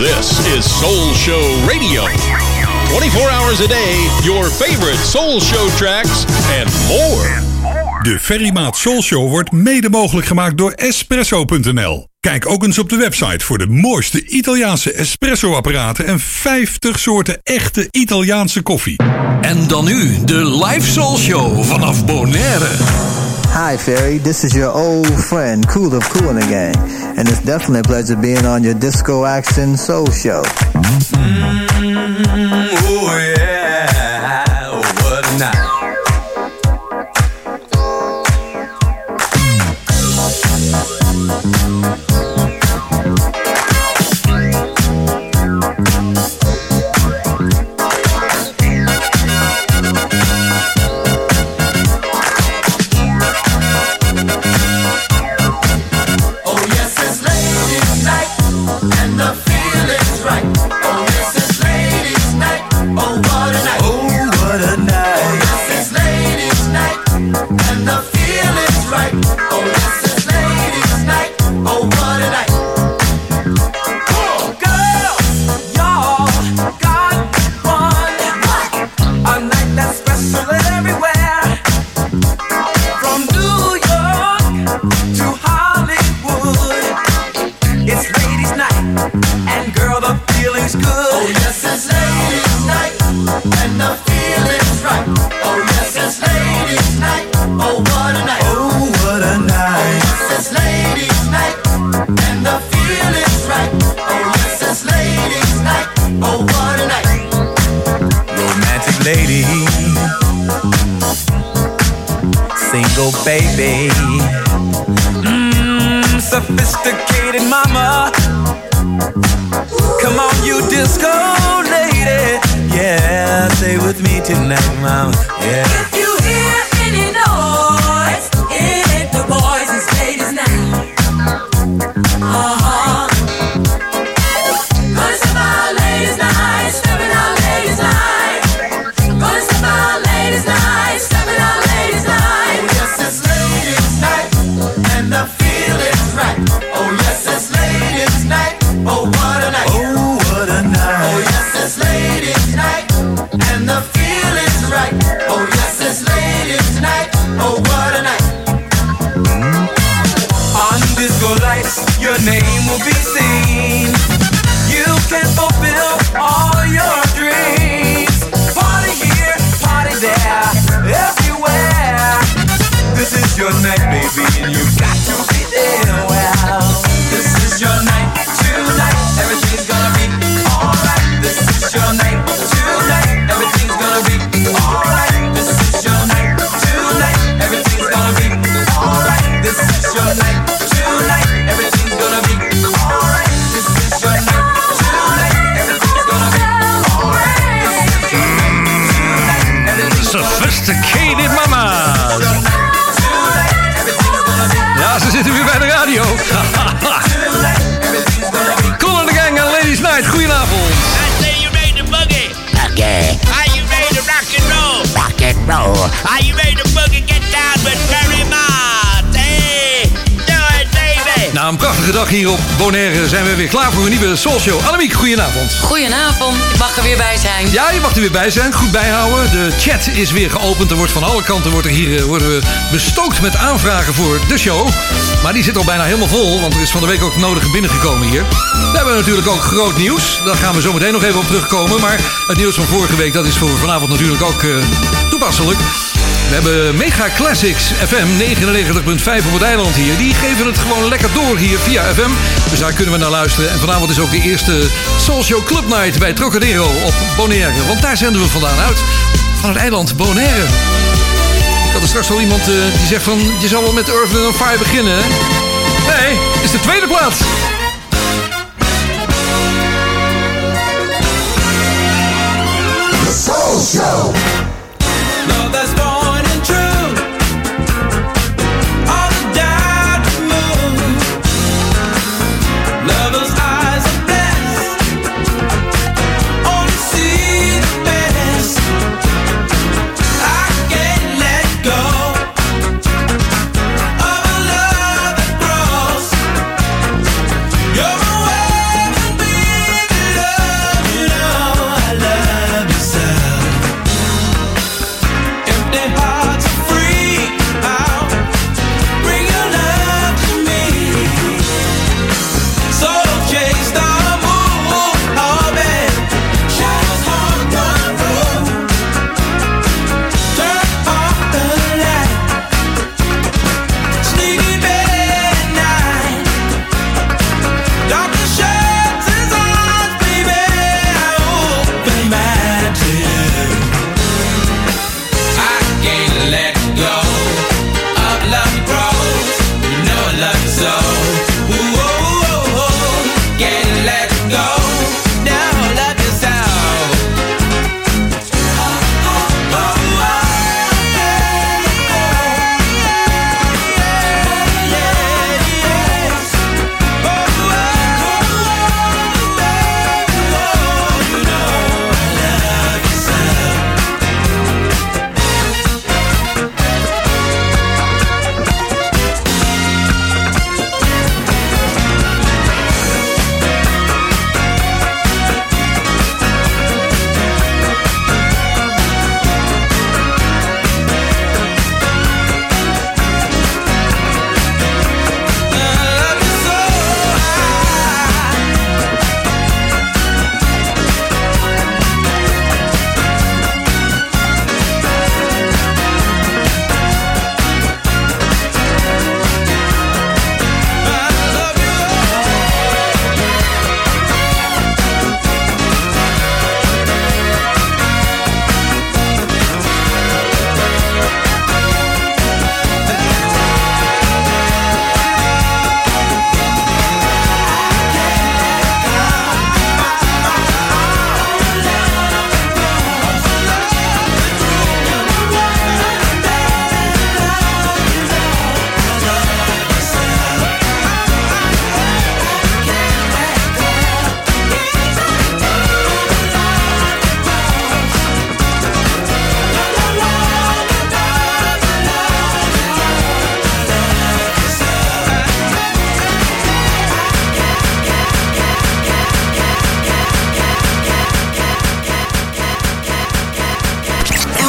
This is Soul Show Radio. 24 hours a day, your favorite Soul Show tracks and more. De Ferrymaat Soul Show wordt mede mogelijk gemaakt door Espresso.nl. Kijk ook eens op de website voor de mooiste Italiaanse espresso-apparaten en 50 soorten echte Italiaanse koffie. En dan nu de live Soul Show vanaf Bonaire. Hi, Fairy. This is your old friend, Cool of Cool Gang. And it's definitely a pleasure being on your Disco Action Soul Show. Mm, oh, yeah. Soulshow. Annemiek, goedenavond. Goedenavond, ik mag er weer bij zijn. Ja, je mag er weer bij zijn. Goed bijhouden. De chat is weer geopend. Er wordt van alle kanten wordt er hier, eh, worden we bestookt met aanvragen voor de show. Maar die zit al bijna helemaal vol, want er is van de week ook nodige binnengekomen hier. We hebben natuurlijk ook groot nieuws. Daar gaan we zo meteen nog even op terugkomen. Maar het nieuws van vorige week, dat is voor vanavond natuurlijk ook uh, toepasselijk. We hebben Mega Classics FM 99.5 op het eiland hier. Die geven het gewoon lekker door hier via FM. Dus daar kunnen we naar luisteren. En vanavond is ook de eerste Soul Club Night bij Trocadero op Bonaire. Want daar zenden we vandaan uit. Van het eiland Bonaire. Ik had er straks al iemand uh, die zegt van... Je zal wel met Earth and Fire beginnen. Nee, het is de tweede plaats. Soul Show.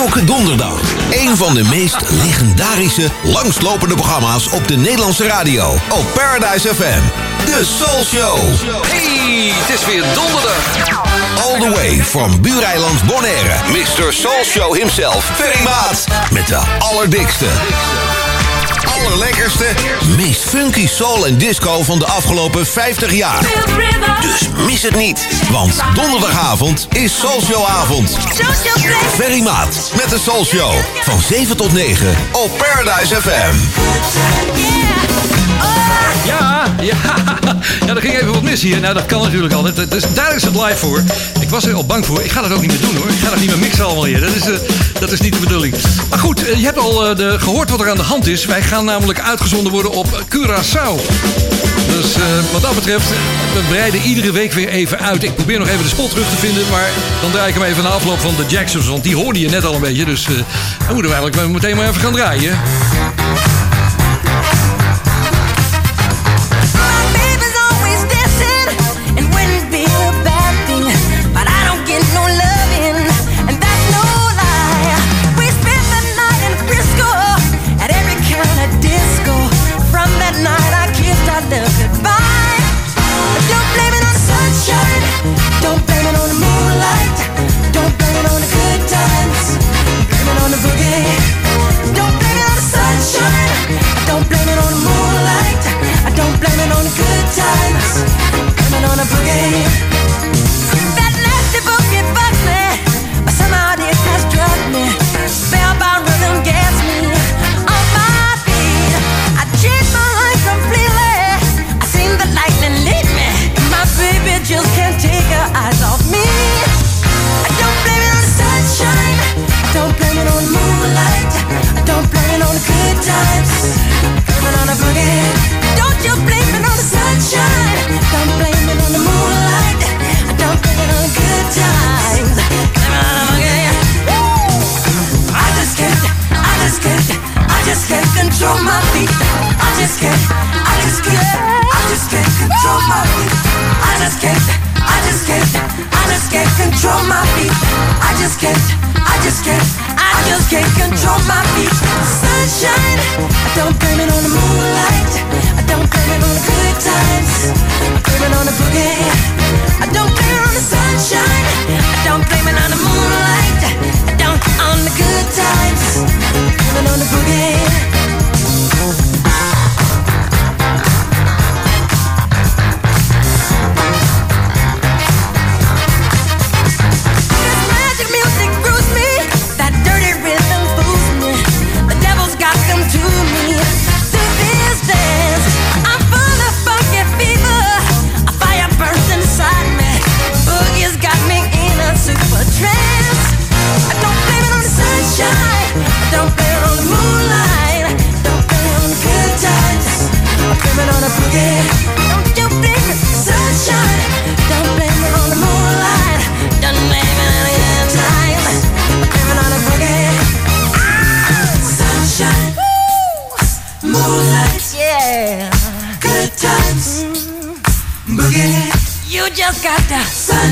Elke donderdag. Een van de meest legendarische, langslopende programma's op de Nederlandse radio. Op Paradise FM. De Soul Show. Hey, het is weer donderdag. All the way from Buureiland Bonaire. Mr. Soul Show himself, Ferry Maat. Met de allerdikste, allerlekkerste, meest funky soul en disco van de afgelopen 50 jaar. Dus mis het niet, want donderdagavond is Soul Show avond. Ferry Maat met de Soul Show van 7 tot 9 op Paradise FM. Ja, ja, ja, er ging even wat mis hier. Nou, dat kan natuurlijk altijd. Dus daar is het live voor. Ik was er al bang voor. Ik ga dat ook niet meer doen hoor. Ik ga dat niet meer mixen allemaal hier. Dat is, eh, dat is niet de bedoeling. Maar goed, eh, je hebt al eh, de, gehoord wat er aan de hand is. Wij gaan namelijk uitgezonden worden op Curaçao. Dus wat dat betreft, we breiden iedere week weer even uit. Ik probeer nog even de spot terug te vinden. Maar dan draai ik hem even na afloop van de Jacksons. Want die hoorde je net al een beetje. Dus dan moeten we eigenlijk meteen maar even gaan draaien.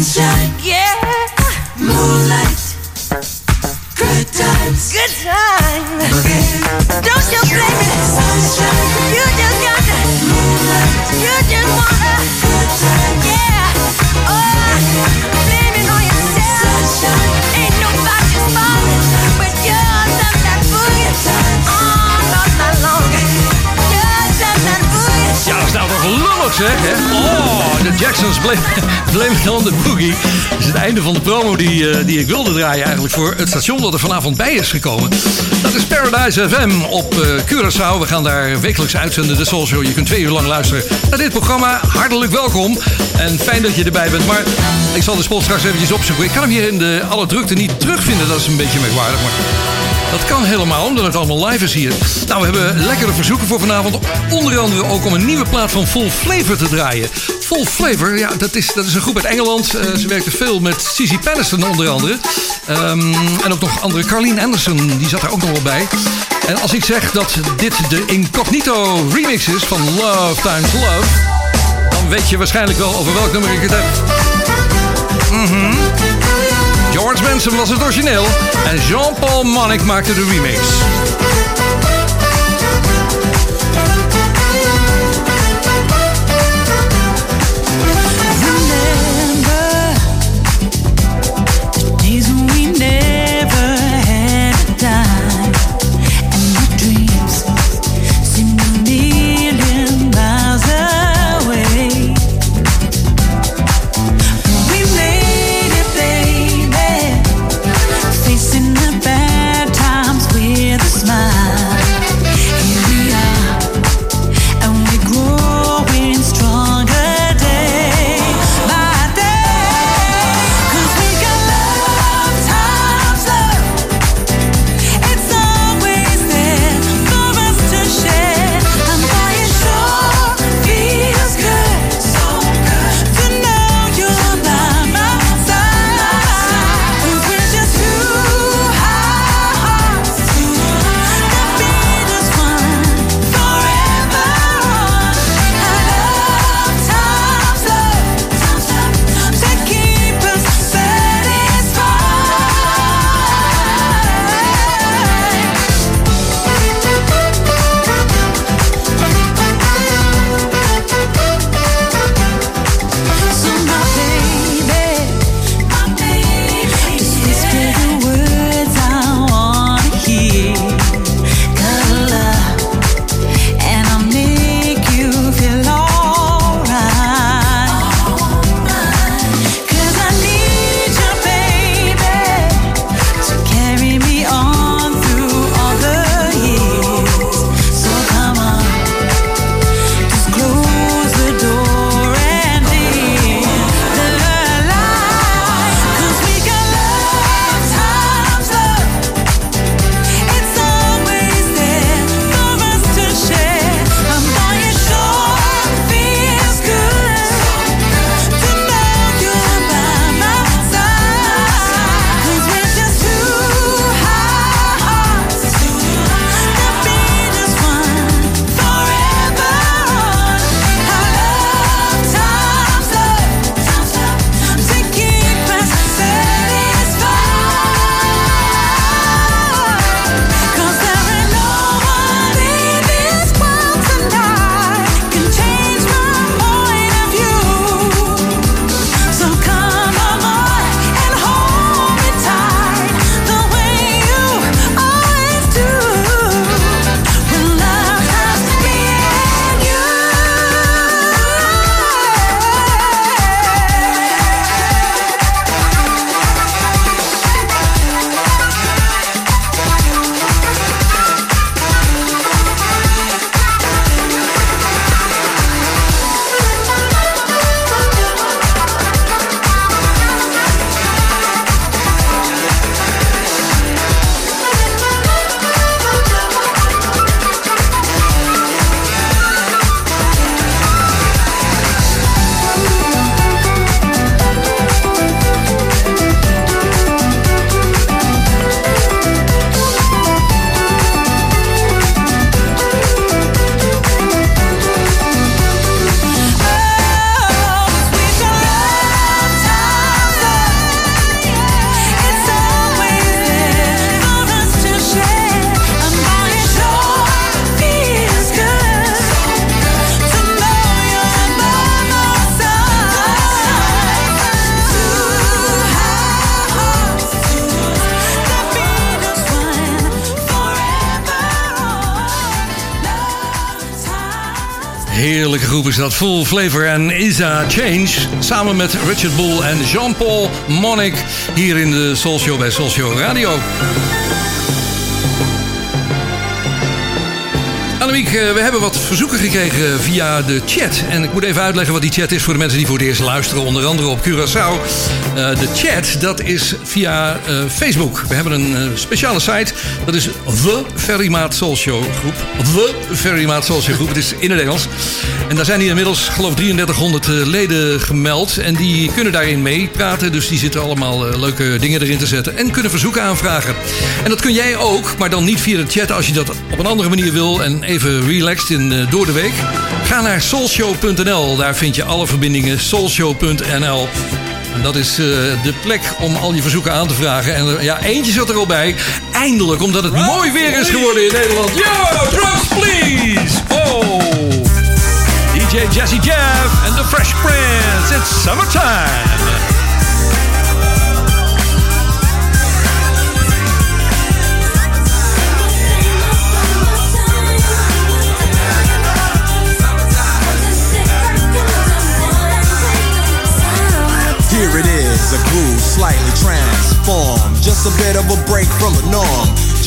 Sunshine, yeah, moonlight, good times, good times. Boogie, don't you blame it, sunshine. Zeg, hè? Oh, de Jacksons it on the boogie. Dat is het einde van de promo die, eh, die ik wilde draaien eigenlijk voor het station dat er vanavond bij is gekomen. Dat is Paradise FM op eh, Curaçao. We gaan daar wekelijks uitzenden, de Soul Show. Je kunt twee uur lang luisteren naar dit programma. Hartelijk welkom en fijn dat je erbij bent. Maar ik zal de spot straks eventjes opzoeken. Ik kan hem hier in de alle drukte niet terugvinden. Dat is een beetje merkwaardig, maar... Dat kan helemaal, omdat het allemaal live is hier. Nou, we hebben lekkere verzoeken voor vanavond. Onder andere ook om een nieuwe plaat van Full Flavor te draaien. Full Flavor, ja, dat is, dat is een groep uit Engeland. Eh, ze werkte veel met Cici Patterson onder andere. Ehm, en ook nog andere. Carleen Anderson, die zat er ook nog wel bij. En als ik zeg dat dit de Incognito remix is van Love Times Love... dan weet je waarschijnlijk wel over welk nummer ik het heb. Mhm. George Benson was het origineel. En Jean-Paul Monnick maakte de remix. Dat. Full Flavor en Isa Change. Samen met Richard Bull en Jean-Paul Monnick. Hier in de Soul Show bij Soul Show Radio. Annemiek, eh, we hebben wat verzoeken gekregen via de chat. En ik moet even uitleggen wat die chat is voor de mensen die voor het eerst luisteren. Onder andere op Curaçao. Eh, de chat, dat is via eh, Facebook. We hebben een speciale site. Dat is The Ferrymaat Soul Show groep. The Ferrymaat Soul Show groep. Het is in het Engels. En daar zijn hier inmiddels, geloof ik, 3300 eh, leden gemeld. En die kunnen daarin meepraten. Dus die zitten allemaal eh, leuke dingen erin te zetten. En kunnen verzoeken aanvragen. En dat kun jij ook, maar dan niet via de chat. Als je dat op een andere manier wil en even relaxed in, eh, door de week. Ga naar soulshow.nl. Daar vind je alle verbindingen. Soulshow.nl. Dat is de plek om al je verzoeken aan te vragen. En ja, eentje zat er al bij. Eindelijk, omdat het mooi weer is geworden in Nederland. Yo! Jazzy Jeff and The Fresh Prince. It's summertime. Here it is, a groove slightly transformed. Just a bit of a break from the norm.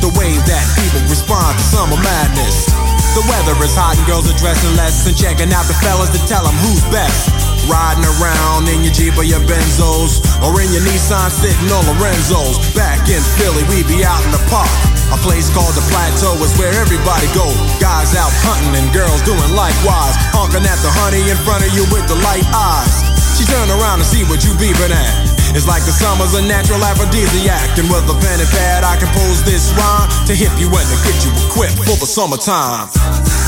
The way that people respond to summer madness. The weather is hot and girls are dressing less and checking out the fellas to tell them who's best. Riding around in your Jeep or your Benzos or in your Nissan sitting on Lorenzo's. Back in Philly, we be out in the park. A place called the Plateau is where everybody go. Guys out hunting and girls doing likewise. Honking at the honey in front of you with the light eyes. She turn around and see what you beeping at. It's like the summer's a natural aphrodisiac. And with a pen and pad, I compose this rhyme to hip you and to get you equipped for the summertime.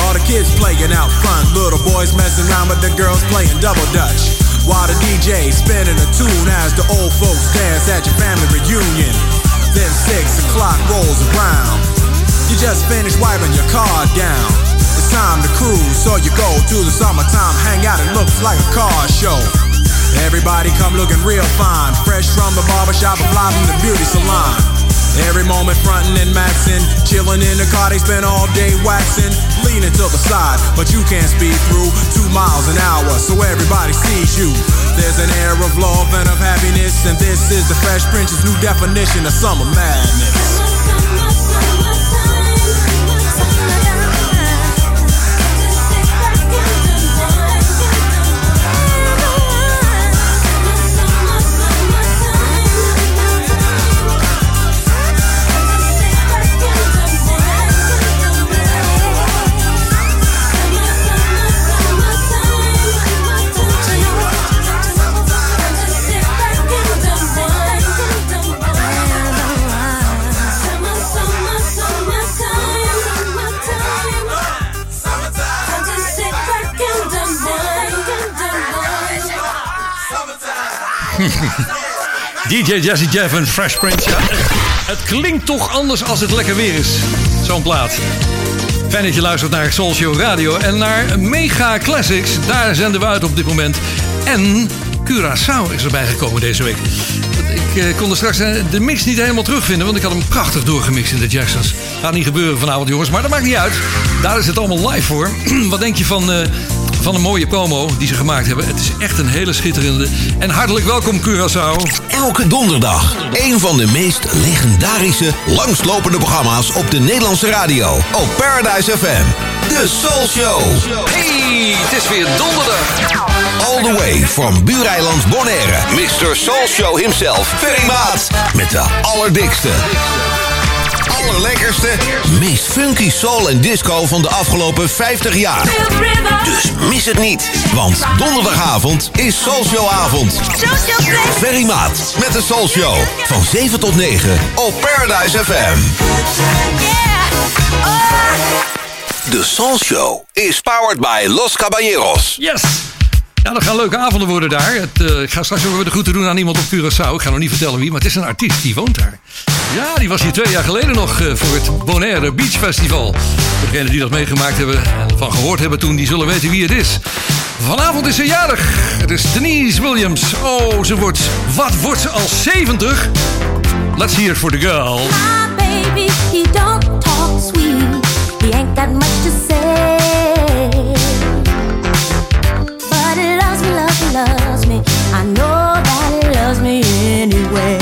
All the kids playing out front, little boys messing around with the girls playing double dutch. While the DJ spinning a tune as the old folks dance at your family reunion. Then six o'clock rolls around. You just finished wiping your car down. It's time to cruise, so you go to the summertime hangout. It looks like a car show. Everybody come looking real fine, fresh from the barbershop or fly from the beauty salon. Every moment frontin' and maxin', chillin' in the car, they spend all day waxing, leaning to the side, but you can't speed through two miles an hour, so everybody sees you. There's an air of love and of happiness, and this is the Fresh Prince's new definition of summer madness. DJ Jazzy Jeff en Fresh Prince. Ja, het, klinkt toch anders als het lekker weer is. Zo'n plaat. Fijn dat je luistert naar Soul Show Radio en naar Mega Classics. Daar zenden we uit op dit moment. En Curaçao is erbij gekomen deze week. Ik Ik eh, kon er straks eh, de mix niet helemaal terugvinden, want ik had hem prachtig doorgemixt in de Jacksons. Gaat niet gebeuren vanavond, jongens, maar dat maakt niet uit. Daar is het allemaal live voor. Wat denk je van, eh, van een mooie promo die ze gemaakt hebben? Het is echt een hele schitterende. En hartelijk welkom, Curaçao. Elke donderdag een van de meest legendarische, langslopende programma's op de Nederlandse radio. Op Paradise FM. De Soul Show. Hey, het is weer donderdag. All the way from Buureiland Bonaire. Mr. Soul Show himself, Ferry Maat. Met de allerdikste, allerlekkerste, meest funky soul en disco van de afgelopen 50 jaar. Dus mis het niet, want donderdagavond is Soul Show avond. Ferry Maat met de Soul Show van 7 tot 9 op Paradise FM. De Soul Show is powered by Los Caballeros. Yes! Ja, dat gaan leuke avonden worden daar. Het, eh, ik ga straks ook weer de groeten doen aan iemand op Curaçao. Ik ga nog niet vertellen wie, maar het is een artiest die woont daar. Ja, die was hier twee jaar geleden nog eh, voor het Bonaire Beach Festival. Degenen die dat meegemaakt hebben en van gehoord hebben toen, die zullen weten wie het is. Vanavond is ze jarig. Het is Denise Williams. Oh, ze wordt... Wat wordt ze al 70? Let's hear it for the girl. My baby, he don't talk sweet. He ain't got much to say. I know that he loves me anyway.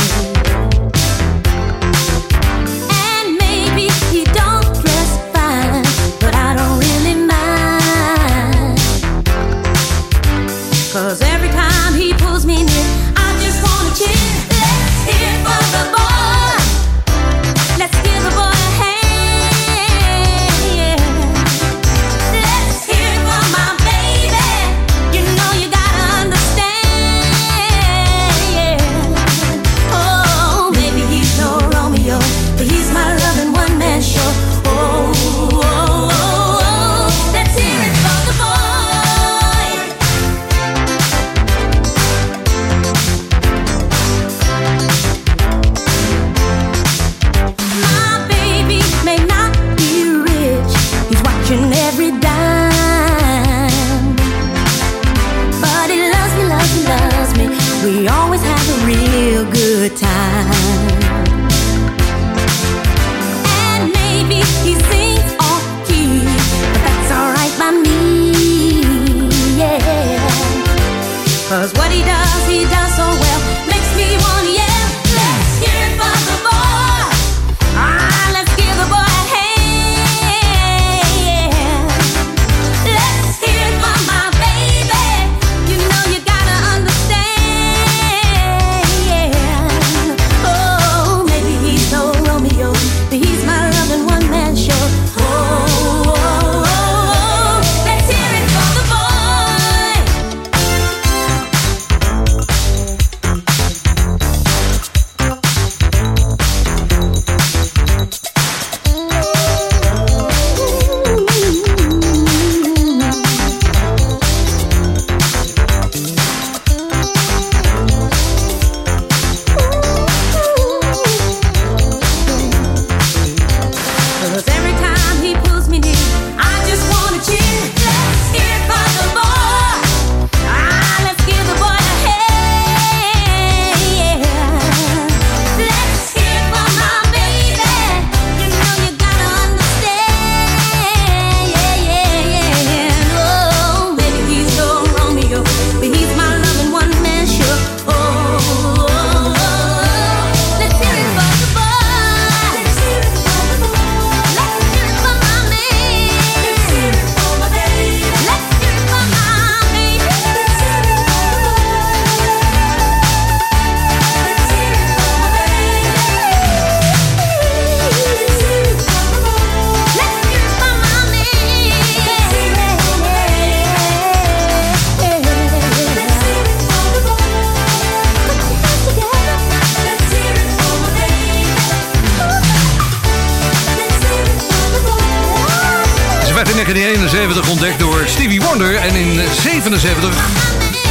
En in 1977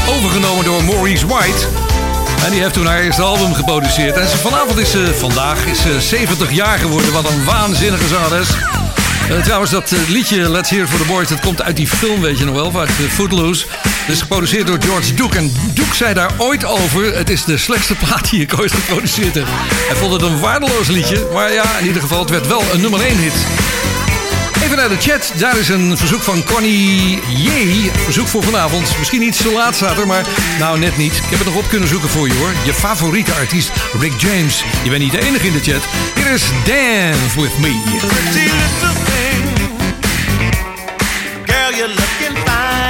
overgenomen door Maurice White. En die heeft toen haar eerste album geproduceerd. En vanavond is ze, vandaag is ze 70 jaar geworden. Wat een waanzinnige zangeres. Eh, trouwens, dat eh, liedje Let's Hear For The Boys... dat komt uit die film, weet je nog wel, uit uh, Footloose. Dat is geproduceerd door George Duke. En Duke zei daar ooit over... het is de slechtste plaat die ik ooit geproduceerd heb. Hij vond het een waardeloos liedje. Maar ja, in ieder geval, het werd wel een nummer 1 hit. Even naar de chat. Daar is een verzoek van Connie J. Verzoek voor vanavond. Misschien iets te laat staat er, maar nou net niet. Ik heb het nog op kunnen zoeken voor je hoor. Je favoriete artiest Rick James. Je bent niet de enige in de chat. Hier is Dance With Me. Girl, you're looking fine.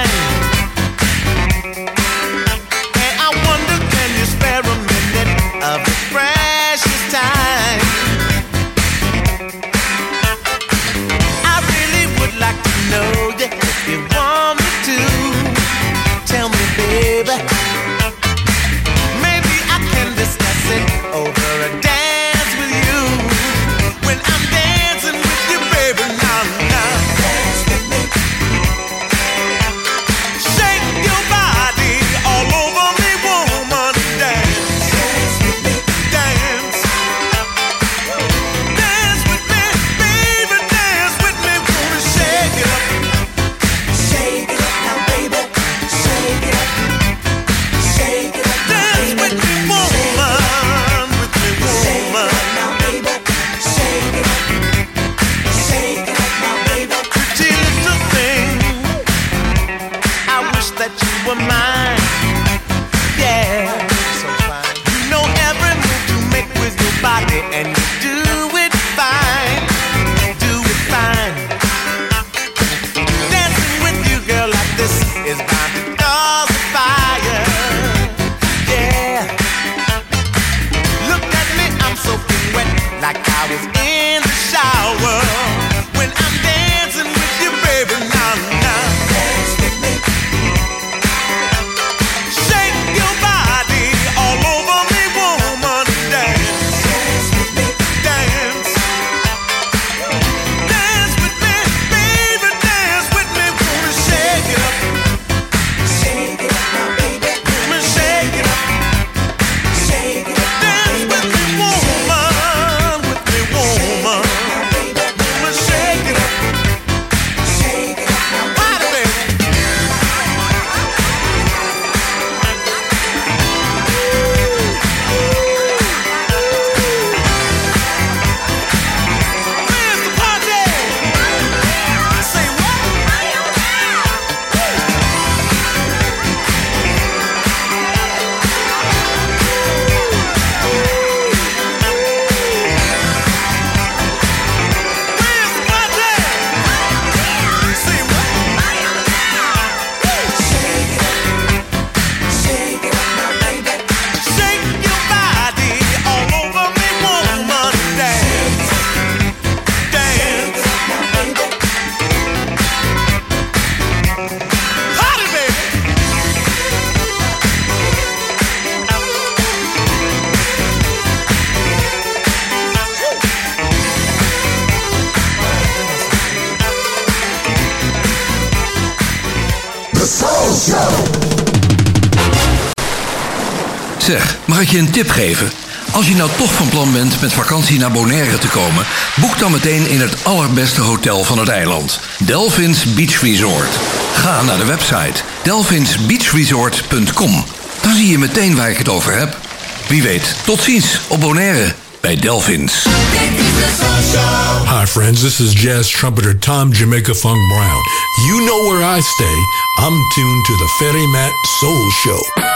Mag ik je een tip geven? Als je nou toch van plan bent met vakantie naar Bonaire te komen, boek dan meteen in het allerbeste hotel van het eiland, Delphins Beach Resort. Ga naar de website delphinsbeachresort.com. Dan zie je meteen waar ik het over heb. Wie weet, tot ziens op Bonaire bij Delphins. Hi, friends. This is jazz trumpeter Tom Jamaica Funk Brown. You know where I stay. I'm tuned to the Ferry Matt Soul Show.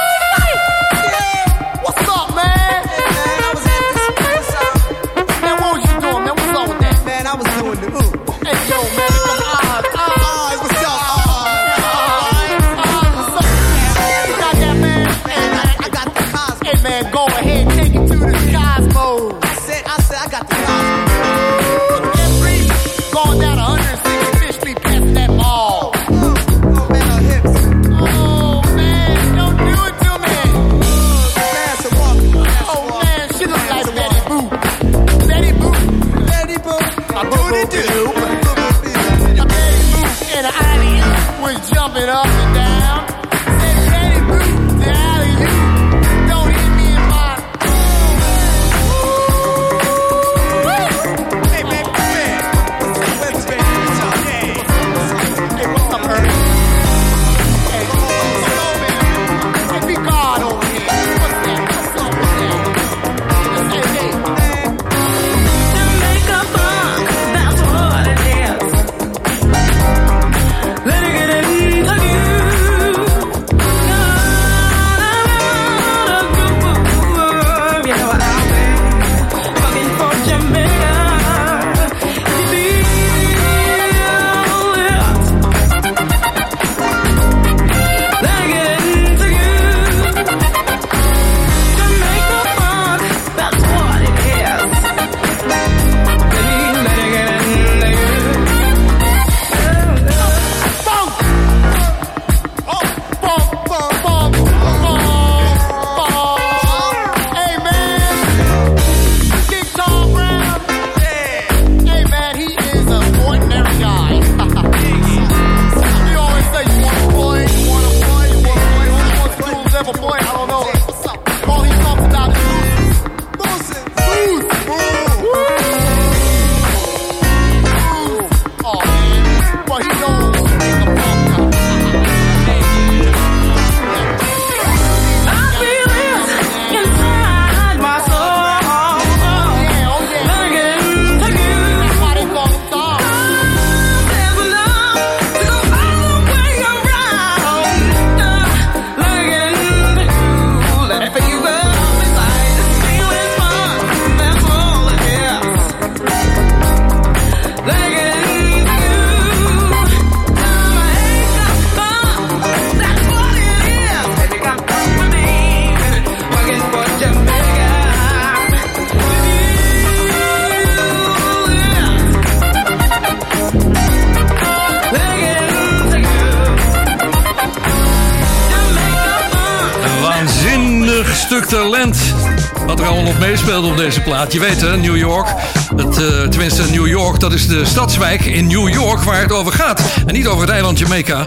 Wat er allemaal nog meespeelde op deze plaat. Je weet hè, New York. Het, eh, tenminste, New York, dat is de stadswijk in New York waar het over gaat. En niet over het eiland Jamaica.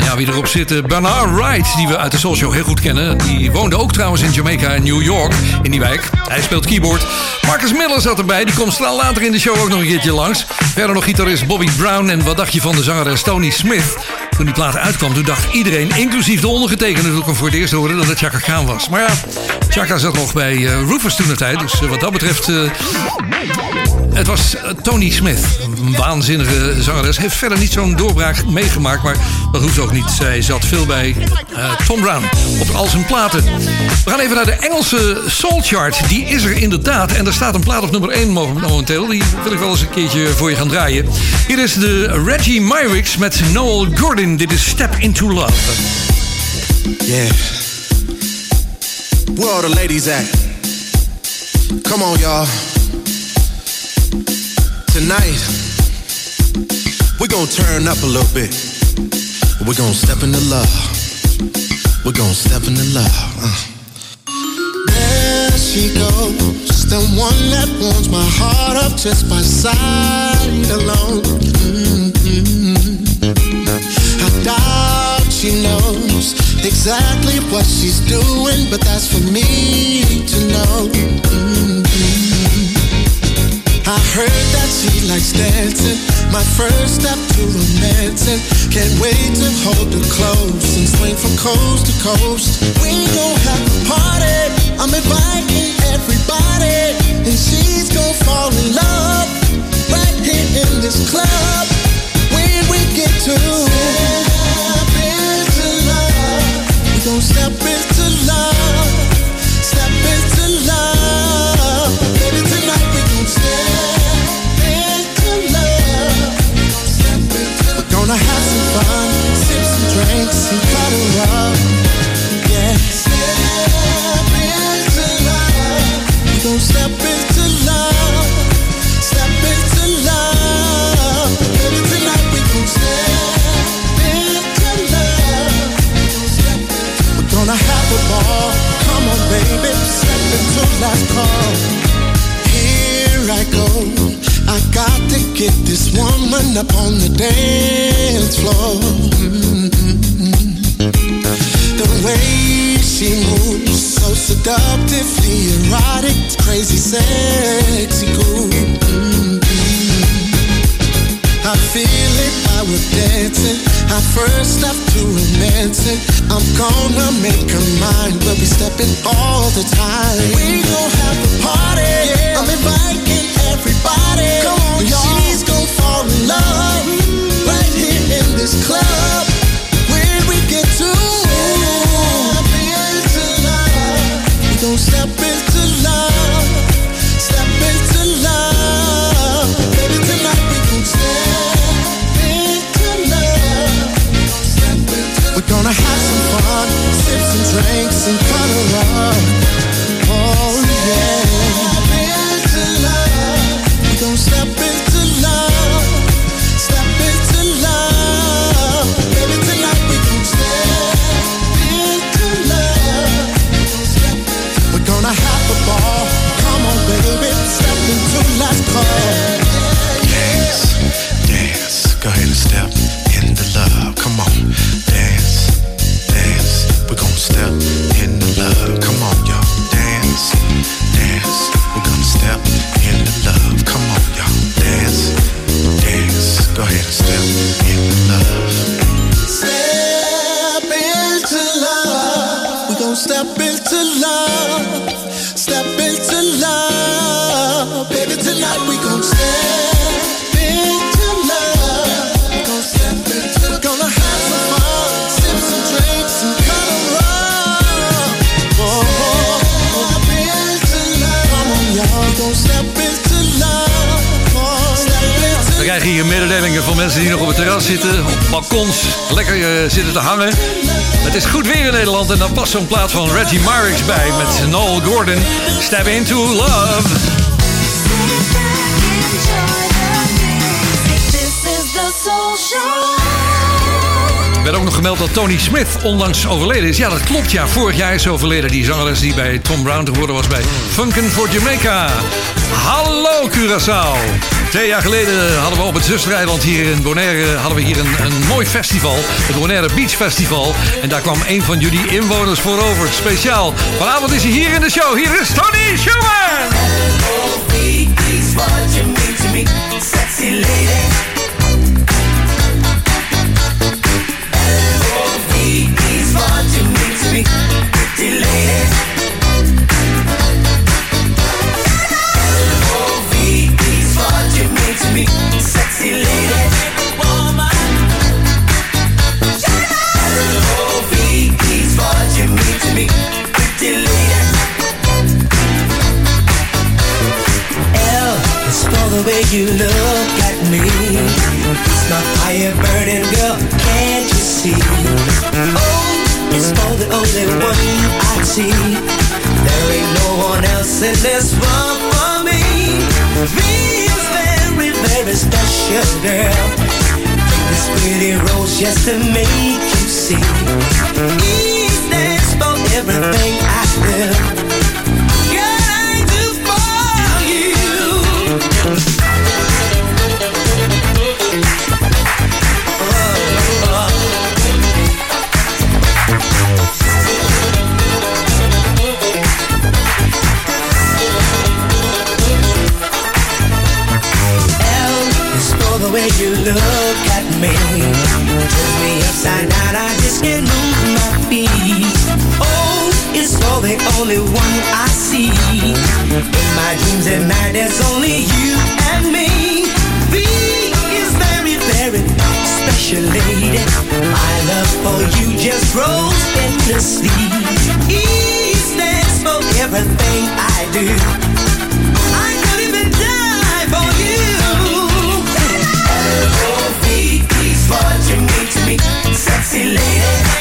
Ja, wie erop zit, eh, Bernard Wright, die we uit de Show heel goed kennen. Die woonde ook trouwens in Jamaica en New York, in die wijk. Hij speelt keyboard. Marcus Miller zat erbij, die komt snel later in de show ook nog een keertje langs. Verder nog gitarist Bobby Brown en wat dacht je van de zangeres Tony Smith? Toen die plaat uitkwam, toen dacht iedereen, inclusief de ondergetekende, toen ik voor het eerst hoorde, dat het Chaka Khan was. Maar ja, Chaka zat nog bij uh, Rufus toen de tijd. Dus uh, wat dat betreft, uh, het was Tony Smith. Een waanzinnige zangeres. Heeft verder niet zo'n doorbraak meegemaakt, maar dat hoeft ook niet. Zij zat veel bij Tom Brown op al zijn platen. We gaan even naar de Engelse Soul Chart. Die is er inderdaad. En er staat een plaat op nummer 1 momenteel. Die wil ik wel eens een keertje voor je gaan draaien. Hier is de Reggie Myricks met Noel Gordon. Dit is Step Into Love. Yeah. Where all the ladies at? Come on, y'all. Tonight, we're gonna turn up a little bit. We're gonna step into love. We're gonna step into love. Uh. There she goes, the one that warms my heart up just by sight alone. Mm-hmm. I doubt she knows exactly what she's doing, but that's for me to know. Mm-hmm. I heard that she likes dancing, my first step to romancing. Can't wait to hold her close and swing from coast to coast. We gon' have a party. I'm inviting everybody, and she's gon' fall in love right here in this club. When we get to step into love, we gon' step into Here I go. I got to get this woman up on the dance floor. Mm-hmm. The way she moves, so seductively erotic, crazy, sexy, cool. Mm-hmm. I feel it I we're dancing. I first step to romancing. I'm gonna make her mine. We'll be stepping all the time. We gon' have a party. I'm inviting everybody. Come on, y'all. She's gon' fall in love right here in this club. When we get to step into love, we gon' step into love, gonna have some fun, sip some drinks and cuddle up. Oh yeah. Mededelingen van mensen die nog op het terras zitten, op balkons, lekker uh, zitten te hangen. Het is goed weer in Nederland en dan past zo'n plaat van Reggie Marix bij met Noel Gordon. Step into love. Show. werd ook nog gemeld dat Tony Smith onlangs overleden is. Ja, dat klopt. Ja, vorig jaar is overleden. Die zangeres die bij Tom Brown te was bij Funkin' for Jamaica. Hallo Curaçao. Twee jaar geleden hadden we op het zustereiland hier in Bonaire hadden we hier een, een mooi festival. Het Bonaire Beach Festival. En daar kwam een van jullie inwoners voor over. Speciaal. Vanavond is hij hier in de show. Hier is Tony Schumann. Way you look at me. It's my fire burning girl, can't you see? Oh, it's for the only one I see. There ain't no one else in this world for me. V is very, very special girl. This pretty rose just to make you see. E stands for everything I feel. Way you look at me. Turns me upside down, I just can't move the only one I see. In my dreams at night, there's only you and me. V is very, very special lady. My love for you just grows endlessly. E stands for everything I do. I could even die for you. L-O-V-E's what you mean to me, sexy lady.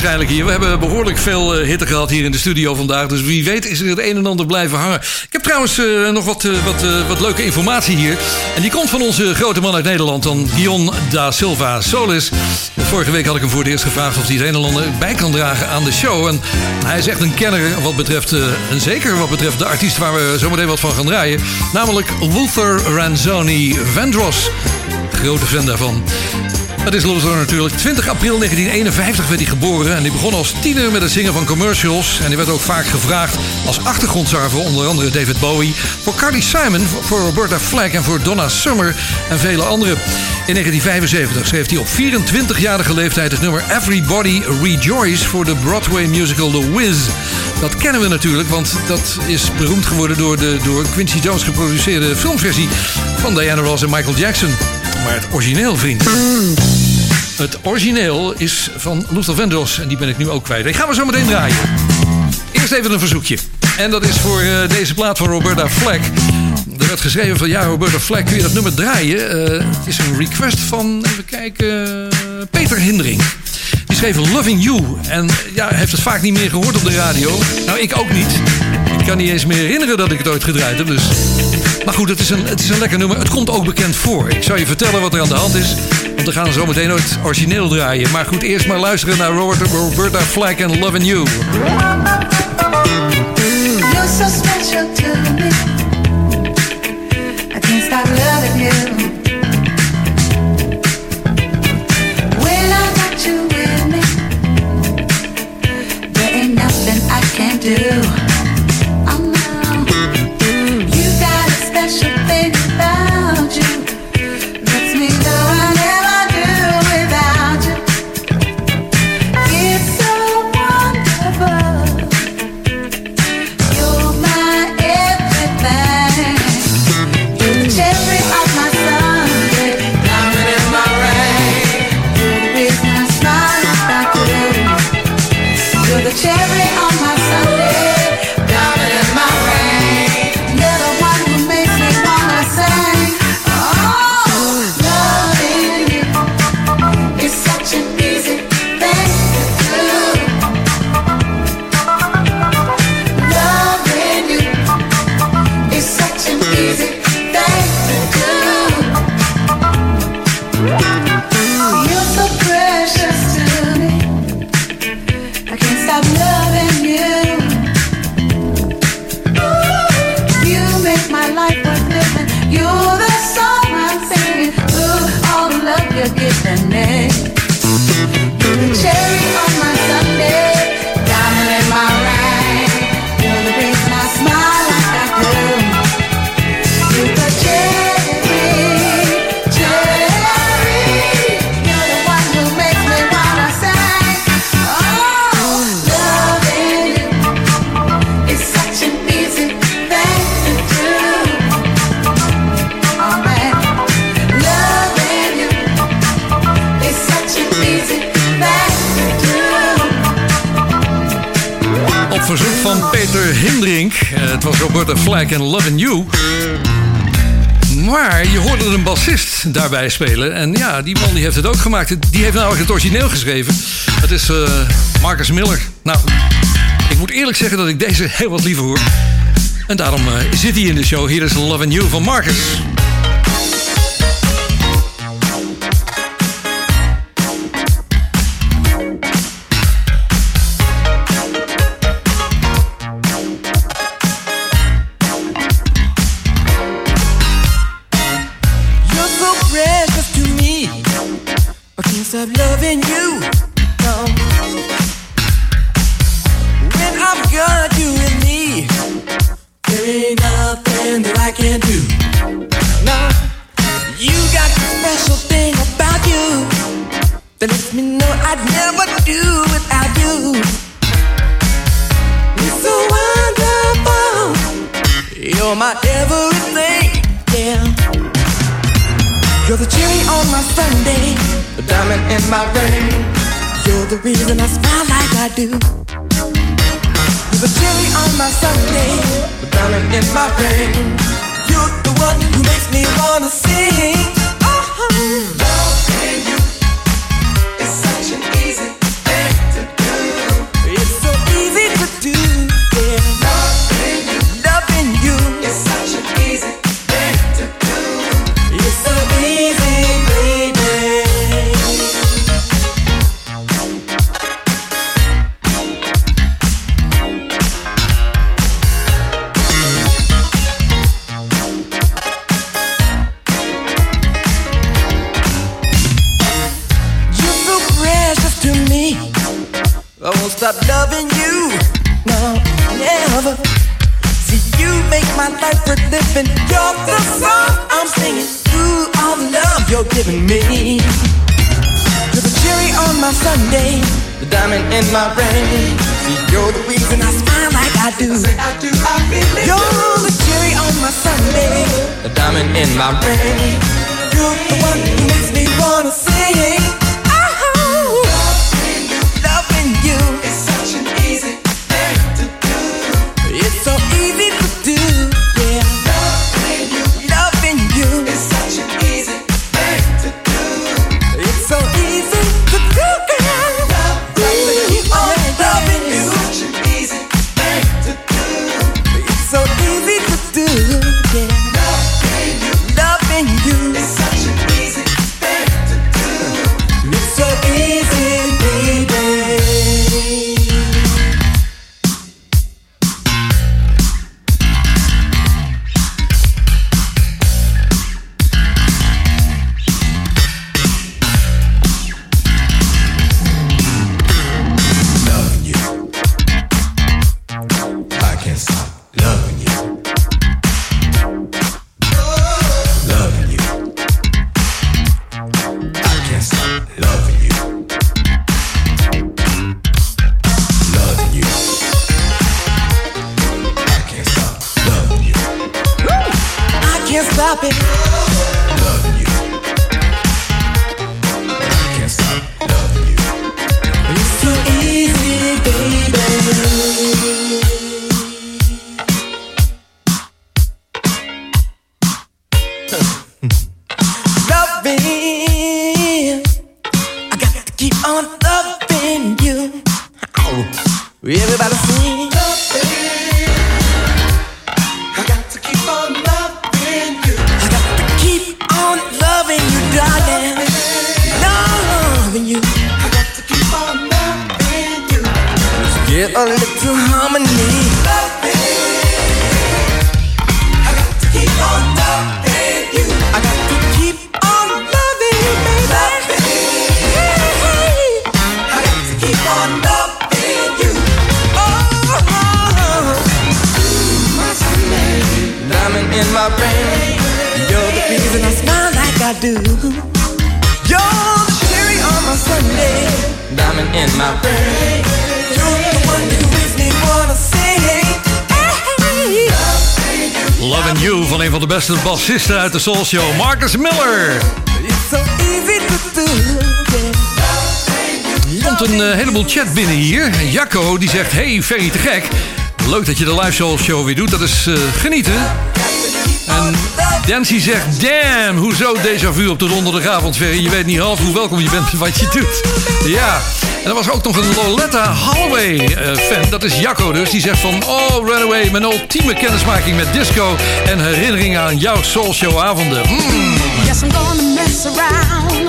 Waarschijnlijk hier. We hebben behoorlijk veel eh, hitte gehad hier in de studio vandaag. Dus wie weet is er het een en ander blijven hangen. Ik heb trouwens eh, nog wat, eh, wat, wat leuke informatie hier. En die komt van onze grote man uit Nederland, dan Guion da Silva Solis. Vorige week had ik hem voor het eerst gevraagd of hij het een en ander bij kan dragen aan de show. En hij is echt een kenner wat betreft, en zeker wat betreft de artiest waar we zometeen wat van gaan draaien. Namelijk Luther Ranzoni Vandross. Grote fan daarvan. Dat is Luther natuurlijk. 20 april 1951 werd hij geboren. En hij begon als tiener met het zingen van commercials. En hij werd ook vaak gevraagd als achtergrondzanger voor onder andere David Bowie. Voor Carly Simon, voor Roberta Flack en voor Donna Summer en vele anderen. In 1975 schreef hij op 24-jarige leeftijd het nummer Everybody Rejoice voor de Broadway musical The Wiz. Dat kennen we natuurlijk, want dat is beroemd geworden door de door Quincy Jones geproduceerde filmversie van Diana Ross en Michael Jackson. Maar het origineel, vriend. Het origineel is van Luther Vandross en die ben ik nu ook kwijt. Die gaan we zo meteen draaien. Eerst even een verzoekje. En dat is voor eh, deze plaat van Roberta Flack. Er werd geschreven van ja, Roberta Flack, kun je dat nummer draaien? Eh, het is een request van, even kijken, Peter Hindering. Die schreef Loving You. En ja, heeft het vaak niet meer gehoord op de radio. Nou, ik ook niet. Ik kan niet eens meer herinneren dat ik het ooit gedraaid heb. Dus. Maar goed, het is, een, het is een lekker nummer. Het komt ook bekend voor. Ik zou je vertellen wat er aan de hand is. Want we gaan zo meteen het origineel draaien. Maar goed, eerst maar luisteren naar Robert, Roberta Flack en Loving You. You're so special to me. Do. Daarbij spelen. En ja, die man die heeft het ook gemaakt. Die heeft namelijk het origineel geschreven. Het is eh, Marcus Miller. Nou, ik moet eerlijk zeggen dat ik deze heel wat liever hoor. En daarom eh, zit hij in de show. Hier is Loving You van Marcus. You. No, never. See, You make my life worth living. You're the song I'm singing. Ooh, all the love you're giving me. You're the cherry on my Sunday, the diamond in my ring. See, you're the reason I smile like I do. I do, I You're the cherry on my Sunday, the diamond in my ring. You're the one who makes me wanna sing. Bassisten uit de Soul Show, Marcus Miller. Er komt een eh, heleboel chat binnen hier. Jacco die zegt, hey Ferry, te gek. Leuk dat je de live Soul Show weer doet, dat is eh, genieten. En Dancy zegt, damn, hoezo déjà vu op de donderdagavond, Ferry? Je weet niet half hoe welkom je bent wat je doet. Ja, en er was ook nog een Loletta Holloway-fan, dat is Jacco dus. Die zegt van, oh Runaway, mijn ultieme kennismaking met disco... en herinneringen aan jouw Soul Show avonden. Mm. Yes, I'm gonna mess around.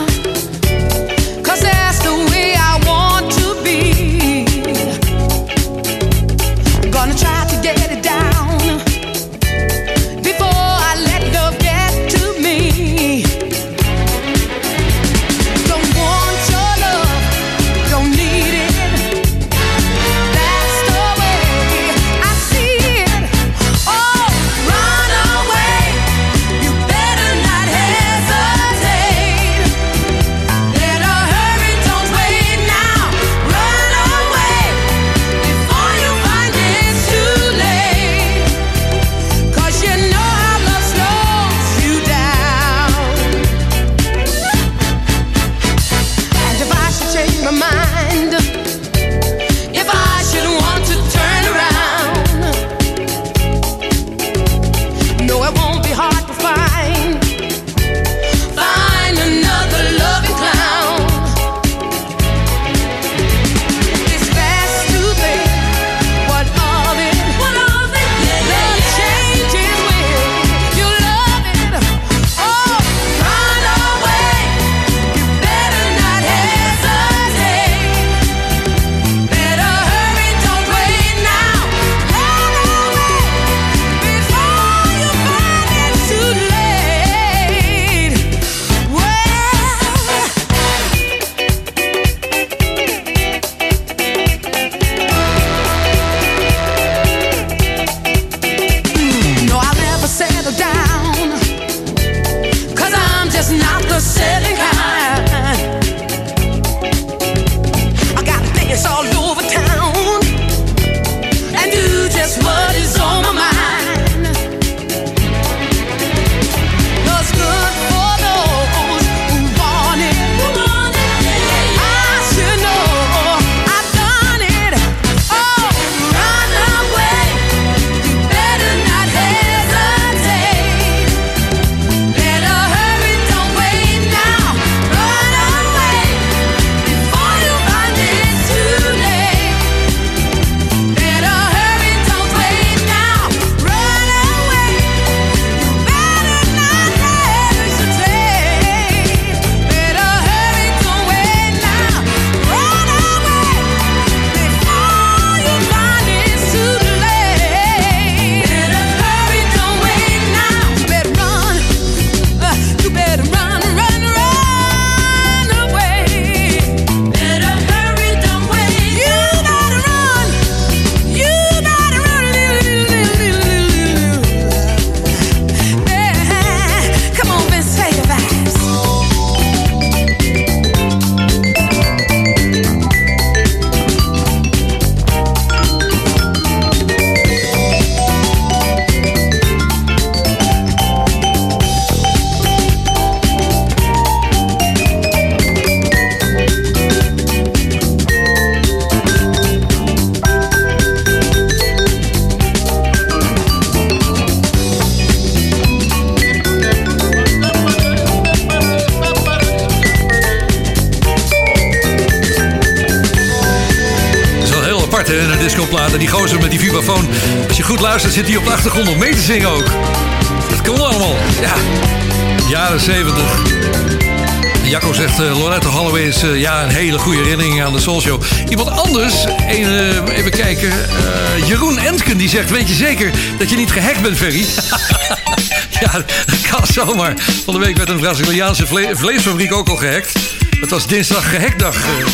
Zomaar. Van de week werd een Braziliaanse vle- vleesfabriek ook al gehackt. Het was dinsdag gehackdag. eh.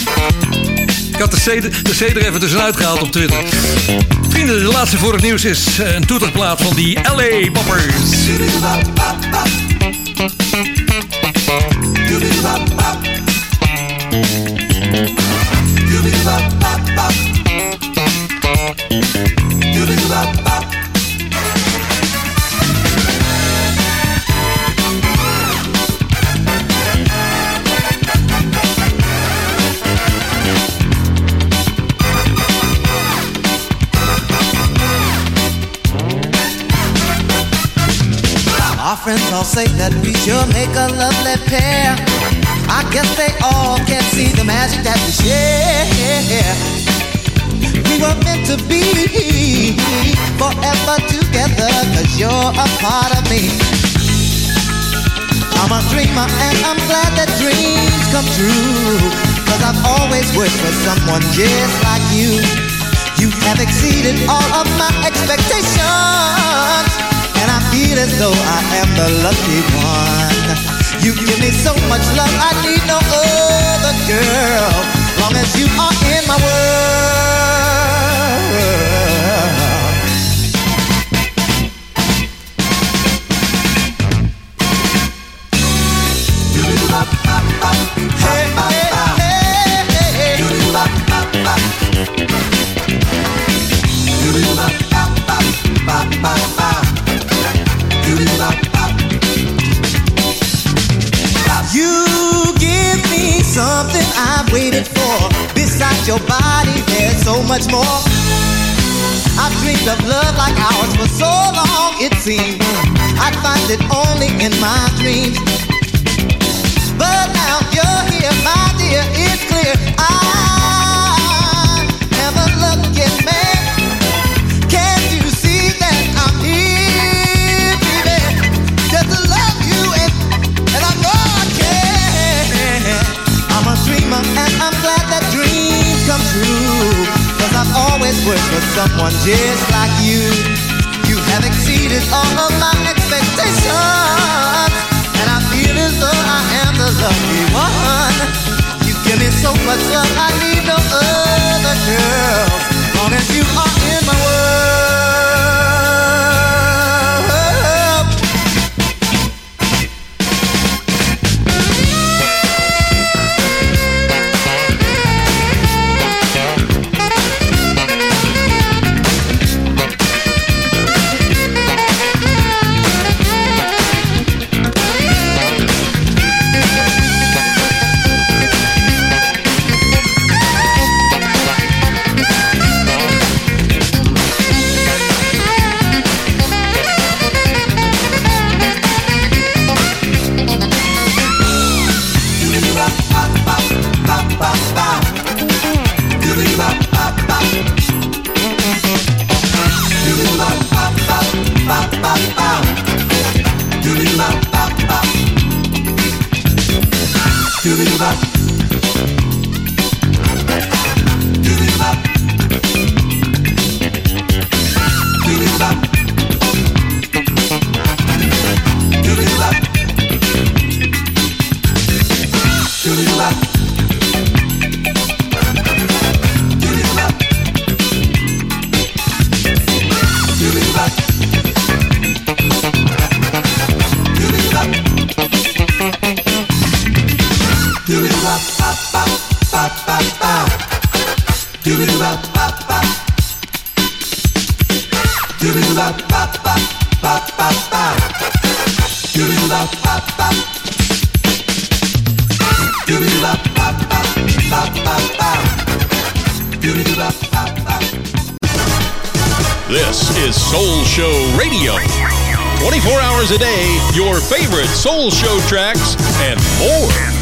Ik had de C, er even tussenuit gehaald op Twitter. Vrienden, de laatste voor het nieuws is eh, een toeterplaat van die LA friends all say that we sure make a lovely pair. I guess they all can't see the magic that we share. We were meant to be forever together, cause you're a part of me. I'm a dreamer and I'm glad that dreams come true. Cause I've always wished for someone just like you. You have exceeded all of my expectations. And I feel as though I am the lucky one. You give me so much love, I need no other girl. Long as you are in my world. Your body, there's so much more. I've dreamed of love like ours for so long, it seemed. I'd find it only in my dreams. But now you're here, my dear, it's clear. I am a lucky man. Can't you see that I'm here, baby? Just to love you and, and I know I can. I'm a dreamer and I'm Cause I've always wished for someone just like you. You have exceeded all of my expectations. And I feel as though I am the lucky one. You give me so much love, I need no other girl. Long as you are in my Soul Show Radio. 24 hours a day, your favorite Soul Show tracks, and more.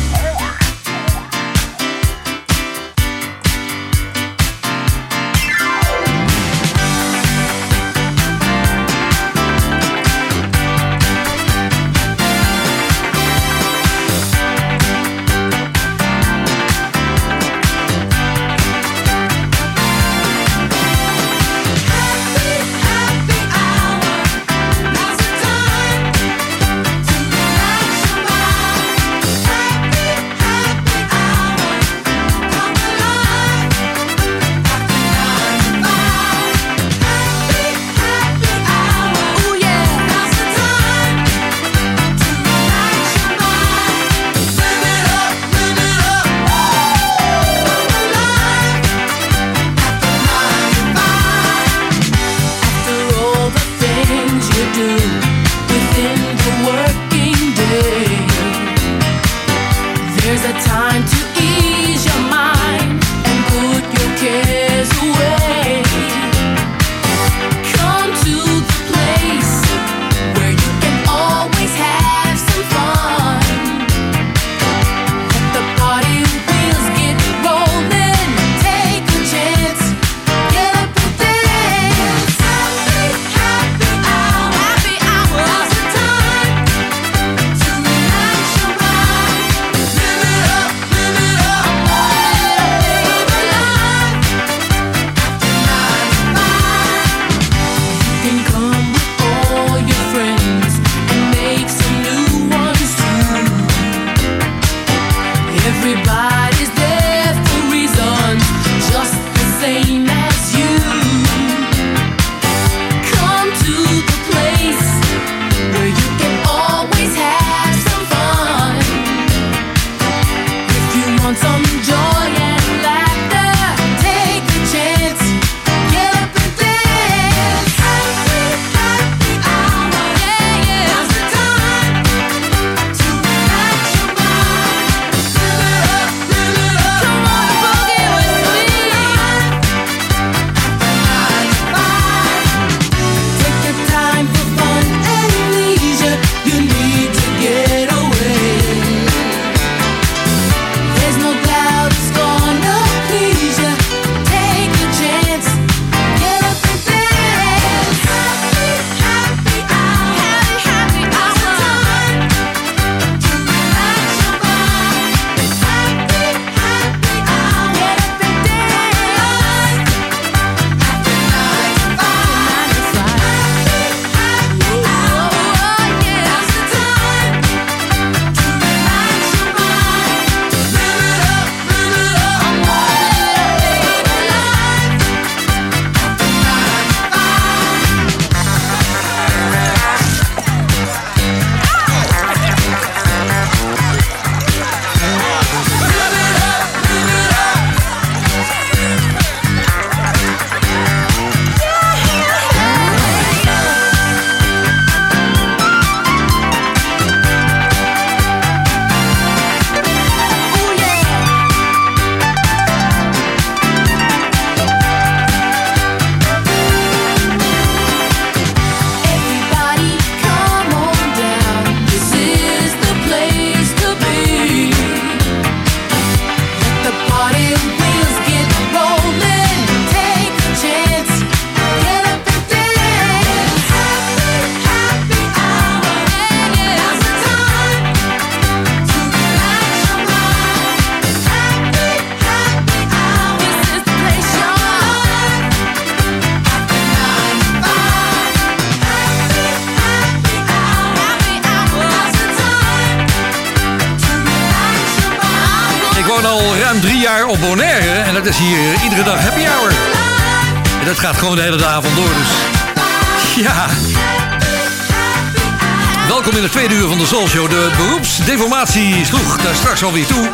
Beroepsdeformatie sloeg daar straks alweer toe.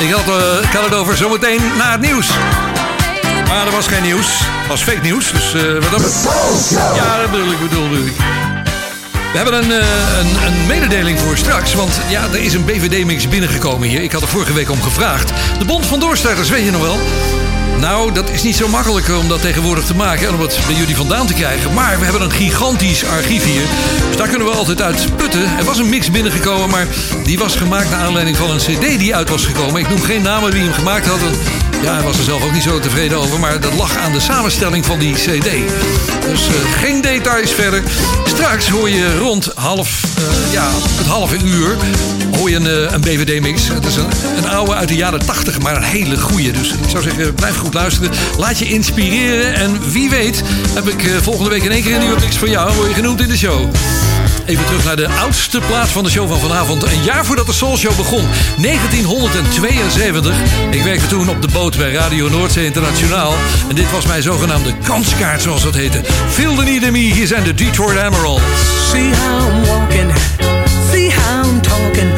Ik had, eh, ik had het over zometeen na het nieuws. Maar er was geen nieuws. Het was fake nieuws. Dus eh, wat dat Ja, dat bedoel ik, bedoel ik. We hebben een, eh, een, een mededeling voor straks. Want ja, er is een BVD-mix binnengekomen hier. Ik had er vorige week om gevraagd. De Bond van Doorstarters, weet je nog wel? Nou, dat is niet zo makkelijk om dat tegenwoordig te maken en om het bij jullie vandaan te krijgen. Maar we hebben een gigantisch archief hier. Dus daar kunnen we altijd uit putten. Er was een mix binnengekomen, maar die was gemaakt naar aanleiding van een CD die uit was gekomen. Ik noem geen namen wie hem gemaakt had. Ja, hij was er zelf ook niet zo tevreden over, maar dat lag aan de samenstelling van die CD. Dus eh, geen details verder. Straks hoor je rond half, eh, ja, het halve uur hoor je een, eh, een BVD-mix. Het is een, een oude uit de jaren 80, maar een hele goeie. Dus ik zou zeggen, blijf goed luisteren. Laat je inspireren. En wie weet heb ik volgende week in één keer een nieuwe mix voor jou. Word je genoemd in de show. Even terug naar de oudste plaat van de show van vanavond. Een jaar voordat de Soul Show begon. 1972. Ik werkte toen op de boot bij Radio Noordzee Internationaal. En dit was mijn zogenaamde kanskaart, zoals dat heette. Feel the need in me. Hier zijn de Detroit Emeralds. See how I'm walking, see how I'm talking.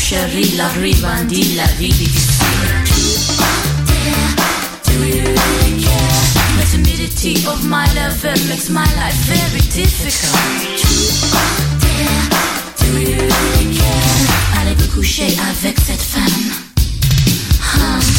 chérie, la rivandit, la vie Do you really care? The timidity of my lover makes my life very difficult. Do you really care? Allez vous coucher avec cette femme. Huh.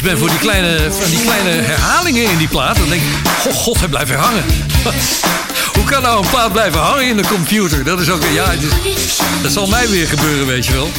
Allergisch ben voor die kleine, van die kleine herhalingen in die plaat. Dan denk ik, oh god, hij blijft weer hangen. Hoe kan nou een plaat blijven hangen in de computer? Dat is ook, ja, het is- dat zal mij weer gebeuren, weet je wel.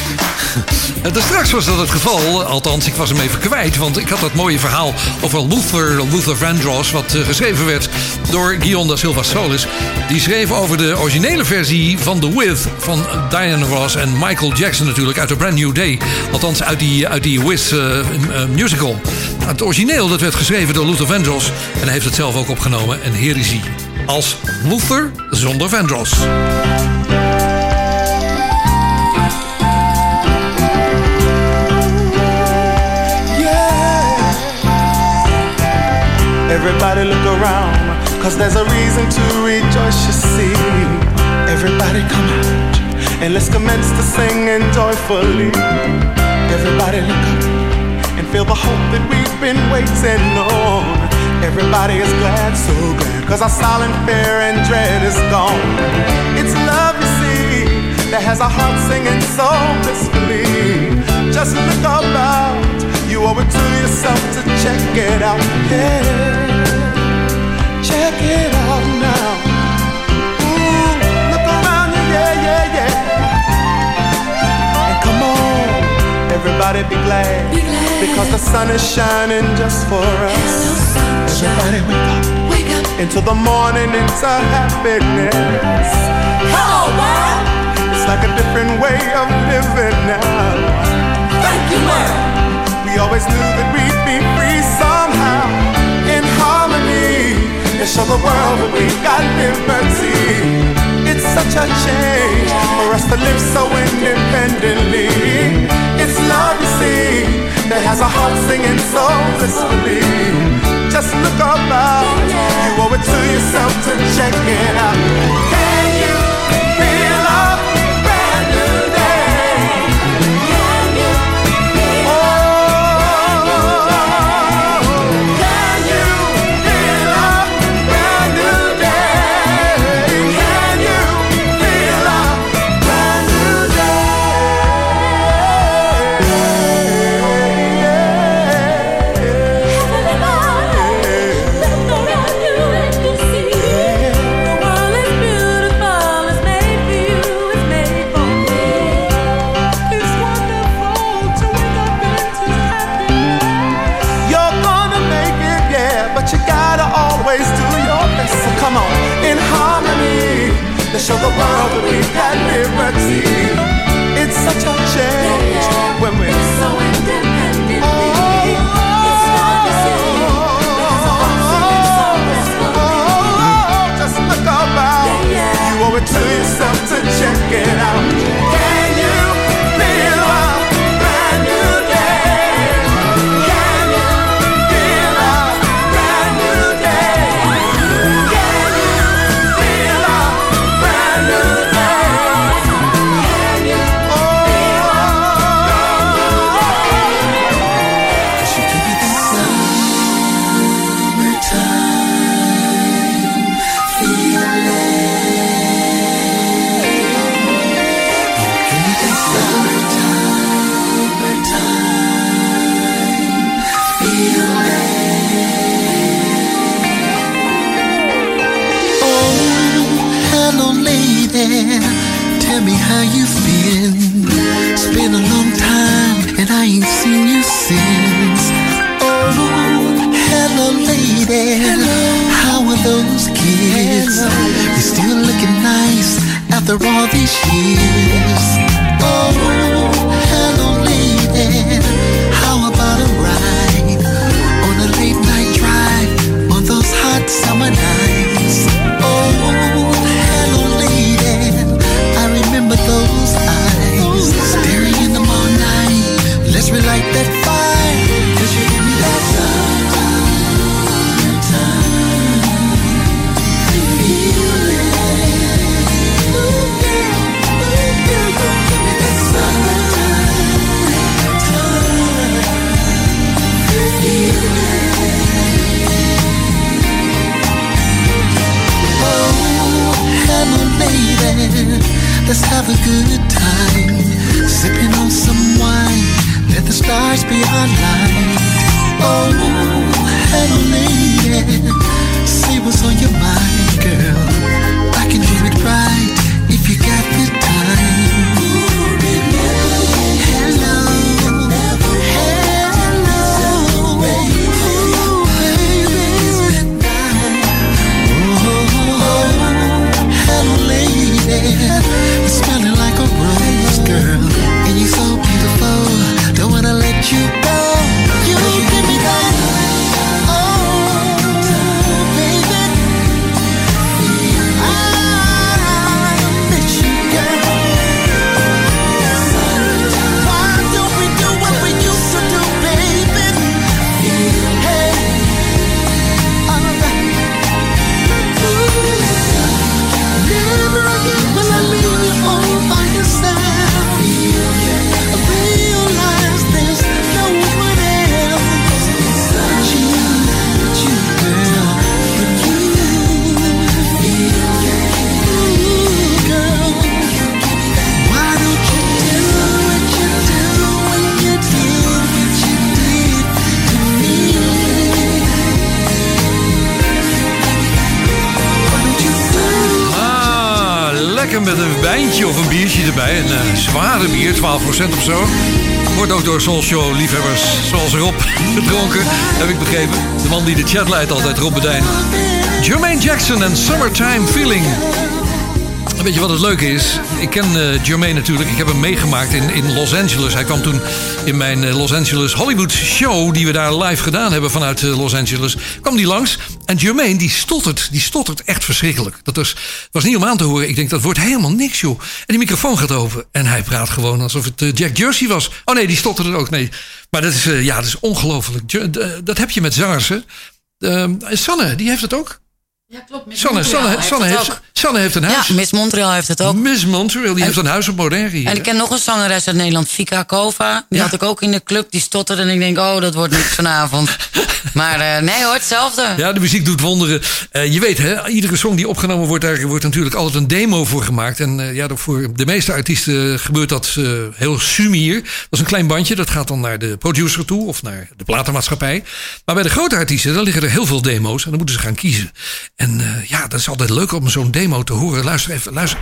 En dus straks was dat het geval, althans ik was hem even kwijt... want ik had dat mooie verhaal over Luther, Luther Vandross... wat eh, geschreven werd door da Silva Solis. Die schreef over de originele versie van The With... van Diana Ross en Michael Jackson natuurlijk uit A Brand New Day. Althans uit die, uit die With eh, eh, musical. Het origineel dat werd geschreven door Luther Vandross... en hij heeft het zelf ook opgenomen en hier is hij. Als Luther zonder Vandross. Everybody look around, cause there's a reason to rejoice, you see. Everybody come out, and let's commence to sing and joyfully. Everybody look up and feel the hope that we've been waiting on. Everybody is glad, so glad, cause our silent fear and dread is gone. It's love, you see, that has our hearts singing so blissfully. Just look about, you owe it to yourself to check it out. Yeah, check it out now. Ooh, look around you, yeah, yeah, yeah. And come on, everybody be glad, because the sun is shining just for us. Everybody wake up, wake up into the morning, into happiness. On, world. It's like a different way of living now. Thank you, world. We always knew that we'd be and show the world that we got liberty. It's such a change for us to live so independently. It's love, you see, that has our hearts singing so blissfully. Just look about, uh, you owe it to yourself to check it out. Can wijntje of een biertje erbij. Een eh, zware bier, 12% of zo. Wordt ook door Soul Show liefhebbers zoals Rob gedronken, heb ik begrepen. De man die de chat leidt altijd, Rob Bedijn. Jermaine Jackson en Summertime Feeling. Weet je wat het leuke is? Ik ken eh, Jermaine natuurlijk. Ik heb hem meegemaakt in, in Los Angeles. Hij kwam toen in mijn eh, Los Angeles Hollywood show... die we daar live gedaan hebben vanuit Los Angeles. kwam die langs. En Jermaine, die stottert, die stottert echt verschrikkelijk. Dat was, was niet om aan te horen. Ik denk, dat wordt helemaal niks, joh. En die microfoon gaat open. En hij praat gewoon alsof het eh, Jack Jersey was. Oh nee, die stotterde ook. Nee. Maar dat is, eh, ja, dat is ongelooflijk. Eh, dat heb je met zangers, hè. Ehm, Sanne, die heeft het ook. Ja, klopt. Sanne, Sanne, heeft Sanne, het heeft, ook. Sanne heeft een huis. Ja, Miss Montreal heeft het ook. Miss Montreal, die En- heeft een huis op Bonaire hier. En ik ken nog een zangeres uit Nederland, Fika Kova. Die had ik ook in de club, die stotterde. En ik denk, oh, dat wordt niks vanavond. maar eh, nee hoor, hetzelfde. Ja, de muziek doet wonderen. Eh, je weet, hè, iedere song die opgenomen wordt, daar wordt natuurlijk altijd een demo voor gemaakt. En eh, ja, voor de meeste artiesten gebeurt dat heel sumier. Dat is een klein bandje, dat gaat dan naar de producer toe of naar de platenmaatschappij. Maar bij de grote artiesten, dan liggen er heel veel demo's en dan moeten ze gaan kiezen. En ja, dat is altijd leuk om zo'n demo te horen. Luister even, luister.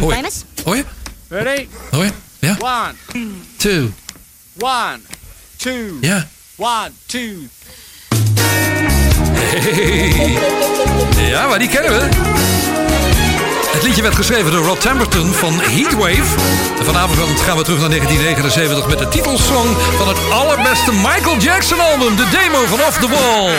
Hoor je? Hoor je? Ready? Hoor je? Ja? One, Two. one, two, Ja. one, two. Hey. Ja, maar die kennen we. Het liedje werd geschreven door Rod Temperton van Heatwave. En vanavond gaan we terug naar 1979 met de titelsong van het allerbeste Michael Jackson album. De demo van Off the Wall.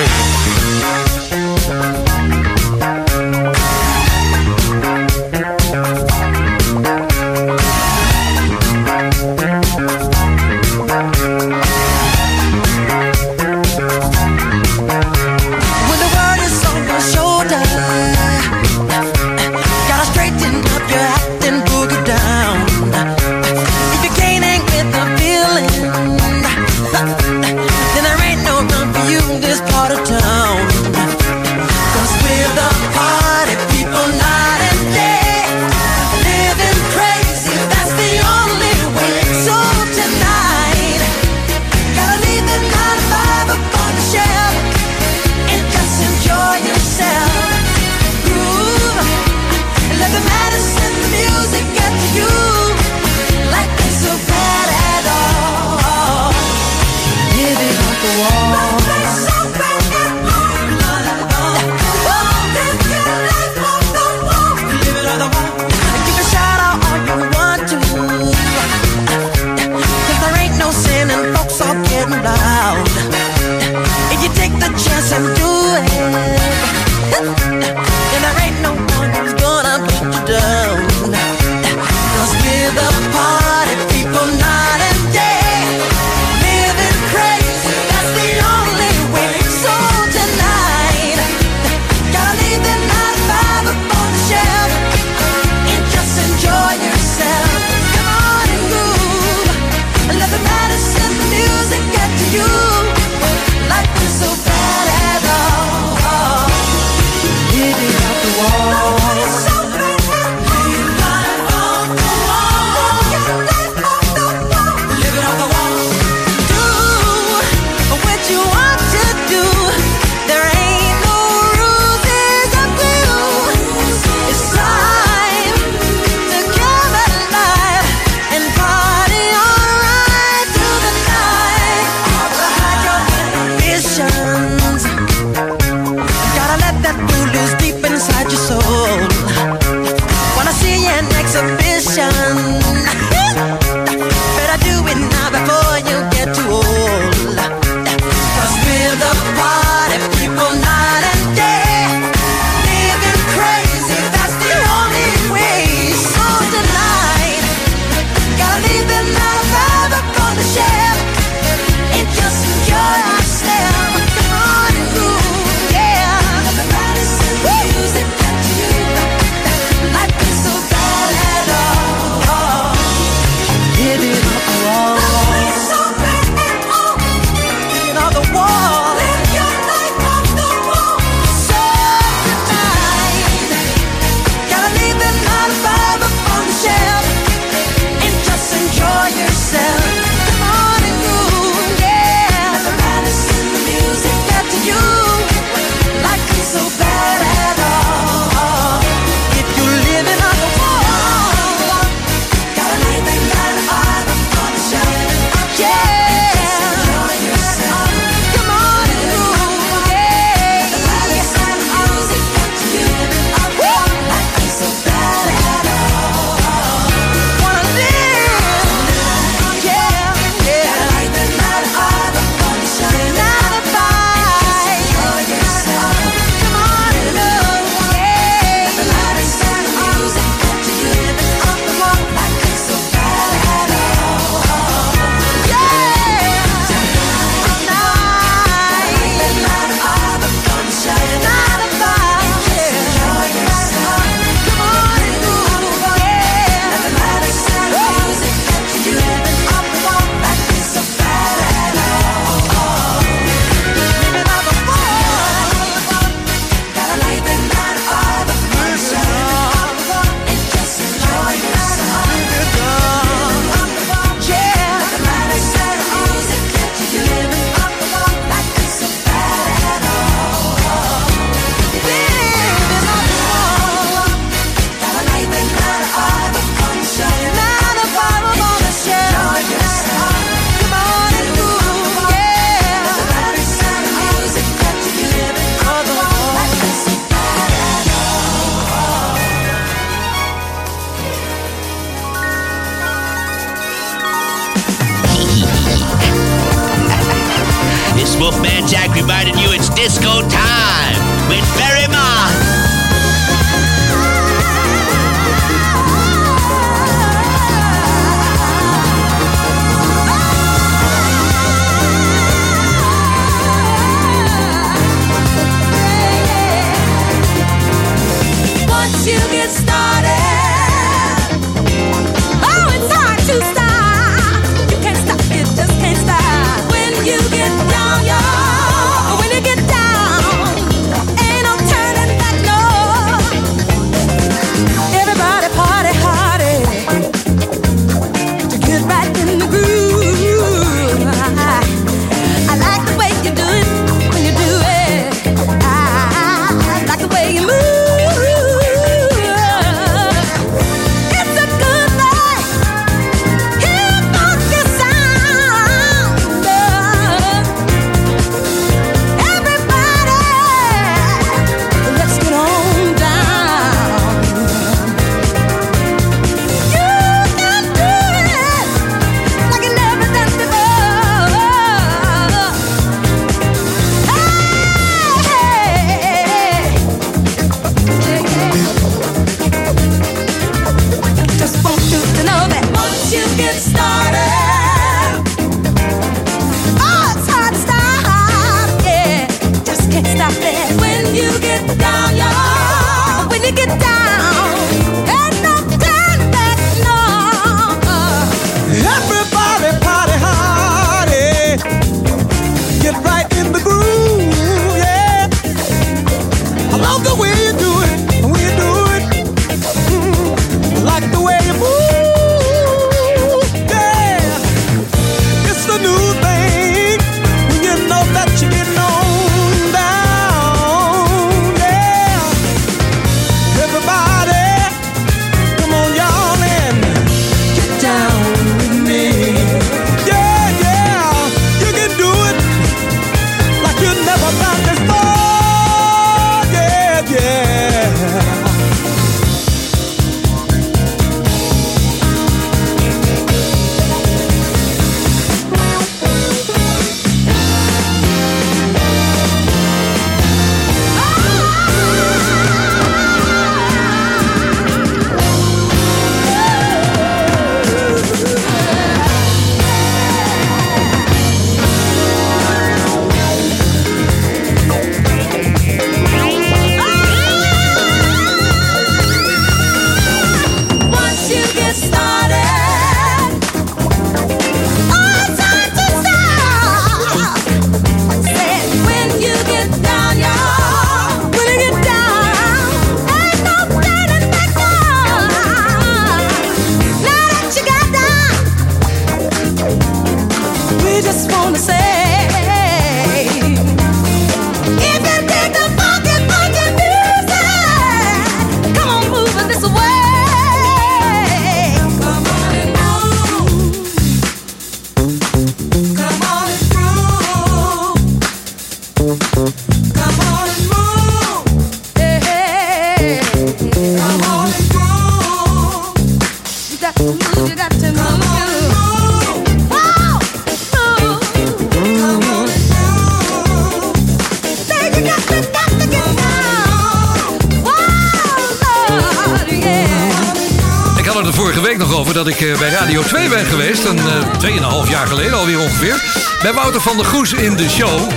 In de show.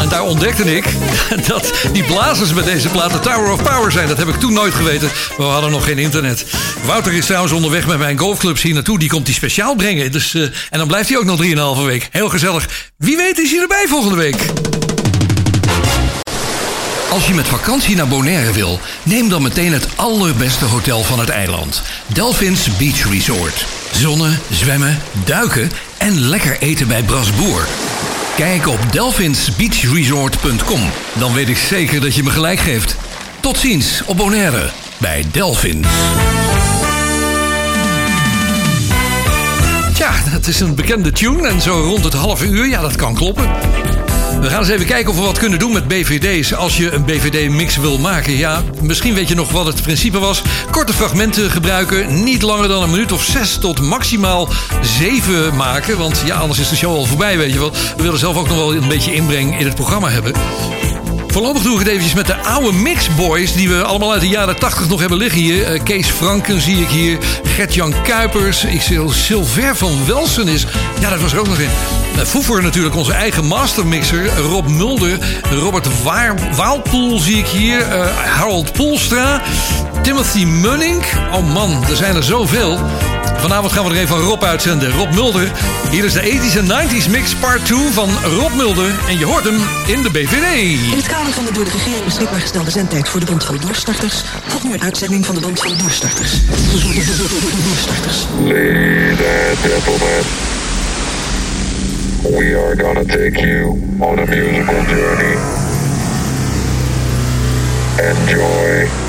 En daar ontdekte ik dat die blazers met deze plaat de Tower of Power zijn. Dat heb ik toen nooit geweten. We hadden nog geen internet. Wouter is trouwens onderweg met mijn golfclubs hier naartoe. Die komt hij speciaal brengen. Dus, uh, en dan blijft hij ook nog 3,5 week. Heel gezellig. Wie weet is hij erbij volgende week. Als je met vakantie naar Bonaire wil, neem dan meteen het allerbeste hotel van het eiland. Delphins Beach Resort. Zonnen, zwemmen, duiken en lekker eten bij Brasboer. Kijk op delphinsbeachresort.com. Dan weet ik zeker dat je me gelijk geeft. Tot ziens op Bonaire bij Delphins. Tja, dat is een bekende tune en zo rond het halve uur, ja dat kan kloppen. We gaan eens even kijken of we wat kunnen doen met BVD's. Als je een BVD-mix wil maken. Ja, misschien weet je nog wat het principe was. Korte fragmenten gebruiken. Niet langer dan een minuut of zes tot maximaal zeven maken. Want ja, anders is de show al voorbij, weet je wel. We willen zelf ook nog wel een beetje inbreng in het programma hebben. Voorlopig doe ik het eventjes met de oude Mixboys... die we allemaal uit de jaren 80 nog hebben liggen hier. Uh, Kees Franken zie ik hier. Gert-Jan Kuipers. Ik zie Silver van Welsen is... Ja, dat was er ook nog in. Foefer natuurlijk, onze eigen mastermixer. Rob Mulder. Robert Waar Waalpoel zie ik hier. Uh, Harold Poelstra. Timothy Munning. Oh man, er zijn er zoveel. Vanavond gaan we er even van Rob uitzenden. Rob Mulder. Hier is de 80s en 90s mix part 2 van Rob Mulder. En je hoort hem in de BVD. In het kader van de door de regering beschikbaar gestelde zendtijd voor de Bond van de Doorstarters... volgt nu een uitzending van de Bond van de Doorstarters. Doorstarters. Ladies and gentlemen, we are gonna take you on a musical journey. Enjoy.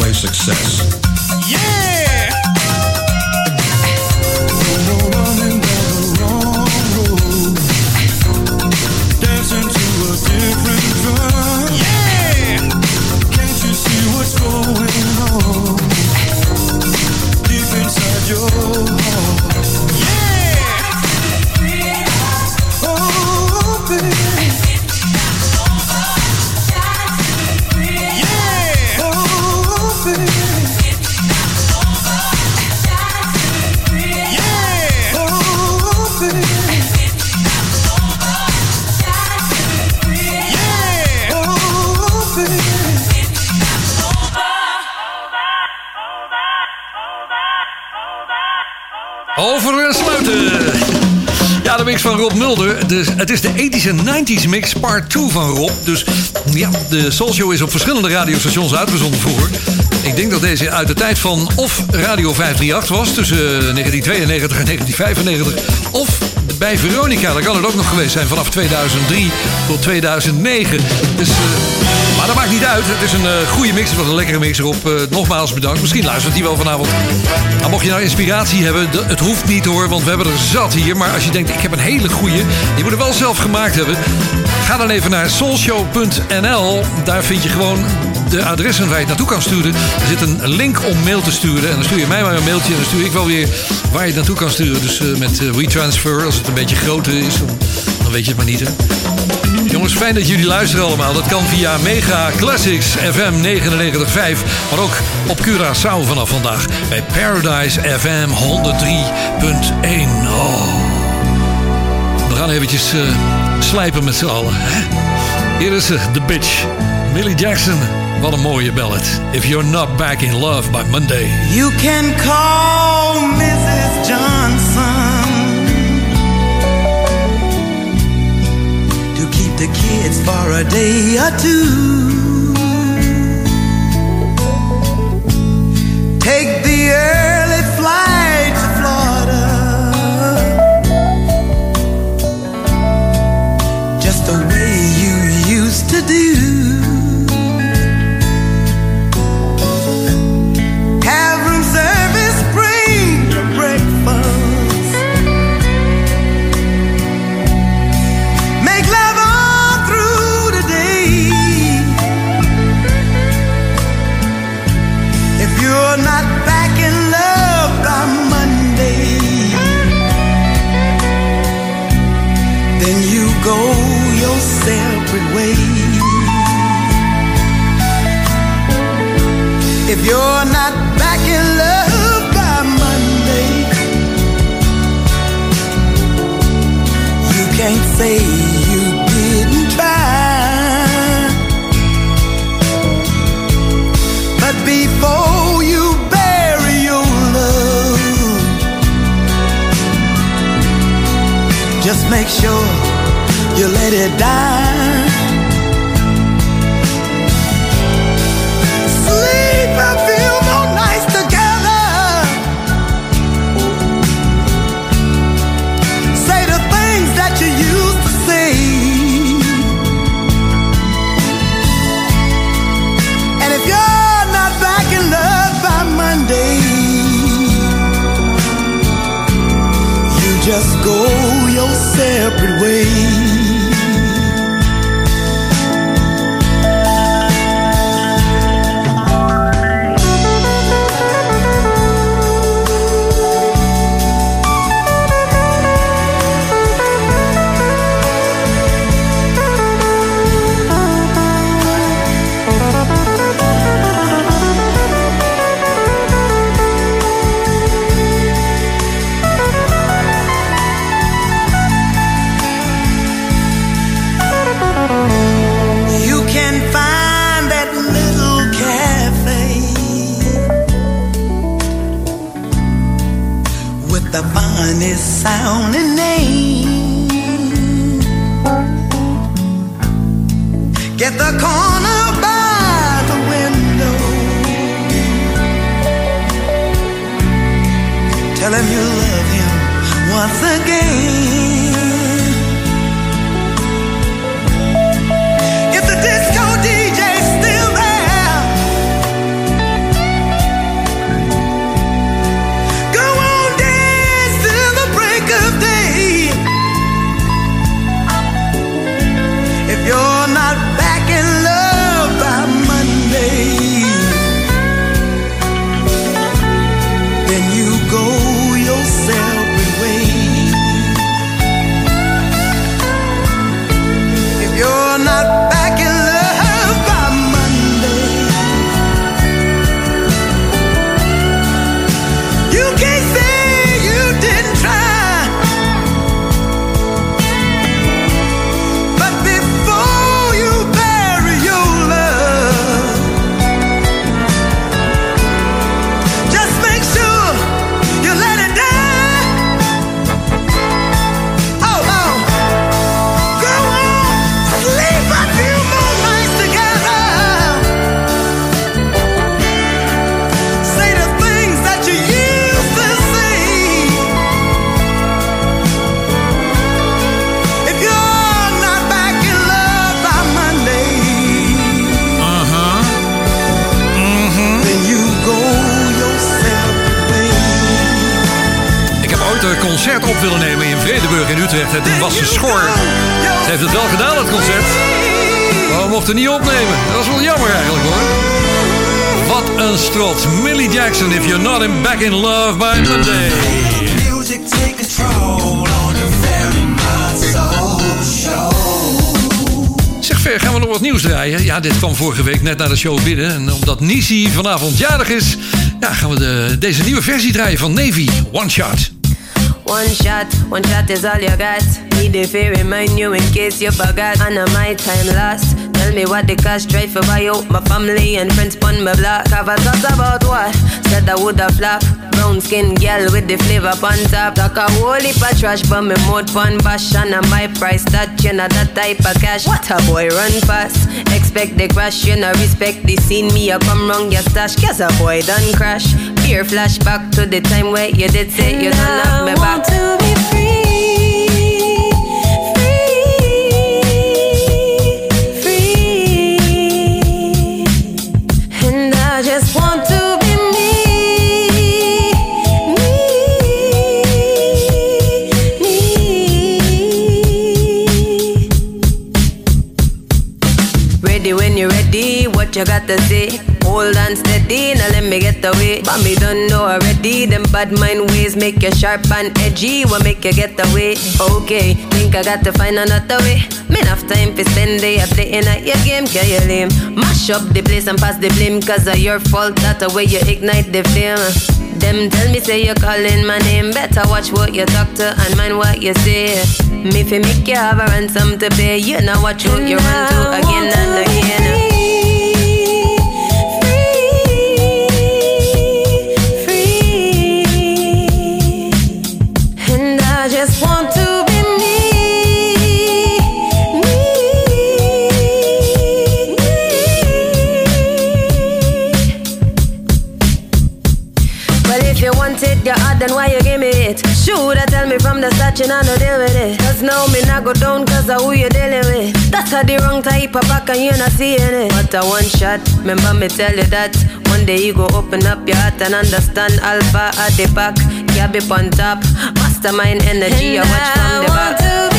Focused for airplay success. Yeah! Van Rob Mulder. Dus het is de ethische 90s mix part 2 van Rob. Dus ja, de Soul Show is op verschillende radiostations uitgezonden vroeger. Ik denk dat deze uit de tijd van of Radio 538 was, tussen eh, 1992 en 1995. Of bij Veronica, dat kan het ook nog geweest zijn, vanaf 2003 tot 2009. Dus, eh, maar dat maakt niet uit. Het is een eh, goede mix, het was een lekkere mix erop. Eh, nogmaals bedankt. Misschien luistert hij wel vanavond. Nou, mocht je nou inspiratie hebben, het hoeft niet hoor, want we hebben er zat hier. Maar als je denkt, ik heb een hele goede, die moet je wel zelf gemaakt hebben. Ga dan even naar soulshow.nl. Daar vind je gewoon de adressen waar je het naartoe kan sturen. Er zit een link om mail te sturen. En dan stuur je mij maar een mailtje en dan stuur ik wel weer waar je het naartoe kan sturen. Dus eh, met eh, WeTransfer, als het een beetje groter is, dan, dan weet je het maar niet hè. Jongens, fijn dat jullie luisteren allemaal. Dat kan via Mega Classics FM 99.5. Maar ook op Curaçao vanaf vandaag. Bij Paradise FM 103.1. Oh. We gaan eventjes eh, slijpen met z'n allen. Hè? Hier is ze, The Bitch. Millie Jackson. Wat een mooie ballad. If you're not back in love by Monday. You can call Mrs. Johnson to keep the kids for a day or two. Take the early flight to Florida just the way you used to do. If you're not back in love by Monday, you can't say you didn't try. But before you bury your love, just make sure you let it die. You just go your separate way. Show binnen. En omdat Nisi vanavond jarig is, ja, gaan we de, deze nieuwe versie draaien van Navy. One Shot. One shot, one shot is all you got. Need if I remind you in case you forgot. And uh, my time lost. Tell me what the cost drive for buy out my family and friends pon my block. Have a thought about what? Said I woulda flop. Brown skin girl with the flavor on top. Talk a whole heap of trash, but me mouth pon bash. And uh, my price that you know that type of cash. What a boy run fast. Expect the crash, you know respect the scene. Me a come wrong your stash. Guess a boy done crash. Fear flashback to the time where you did say you done have me back. You got to say? Hold on steady, now let me get away. But me don't know already, them bad mind ways make you sharp and edgy, what make you get away? Okay, think I got to find another way. Me enough time for spend day, playing at your game, can you lame? Mash up the place and pass the blame, cause of your fault, that the way you ignite the flame. Them tell me say you're calling my name, better watch what you talk to and mind what you say. Me fi make you have a ransom to pay, you know what you you run to again and again. Me from the you know, no deal with it. Cause now me not go down cause of who you dealing with. That's a the wrong type of back and you not seeing it. But a one shot, remember me tell you that. One day you go open up your heart and understand Alpha at the back, Gabby on top. Mastermind energy, I watch from the back.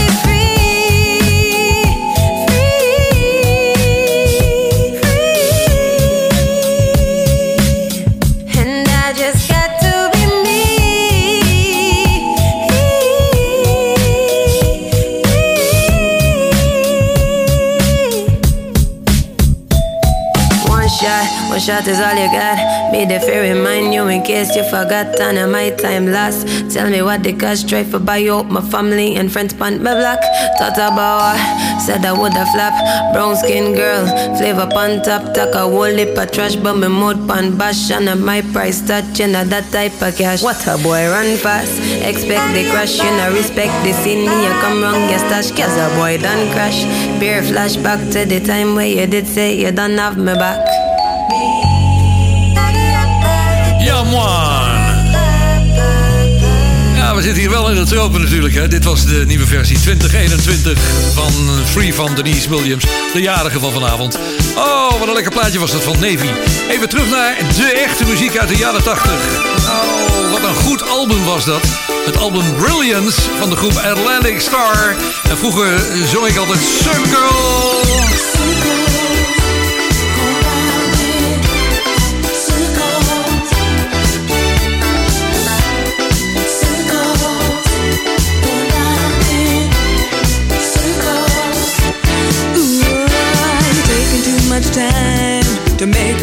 Shot, is all you got. Made if I remind you in case you forgot. And uh, my time lost. Tell me what the cost. Try for buy out my family and friends pant my black. Thought about? Said I woulda flap. Brown skin girl, flavor pan top. Talk a whole lip of trash, but me mouth pan bash. And uh, my price touching uh, that type of cash. What a boy run fast. Expect the crash, you know respect the scene. Me you come wrong, you stash. Cause a boy done crash. Beer flashback to the time where you did say you done have me back. Ja, we zitten hier wel in de tropen natuurlijk. Hè. Dit was de nieuwe versie 2021 van Free van Denise Williams. De jarige van vanavond. Oh, wat een lekker plaatje was dat van Navy. Even terug naar de echte muziek uit de jaren 80. Oh, wat een goed album was dat. Het album Brilliance van de groep Atlantic Star. En vroeger zong ik altijd Circle.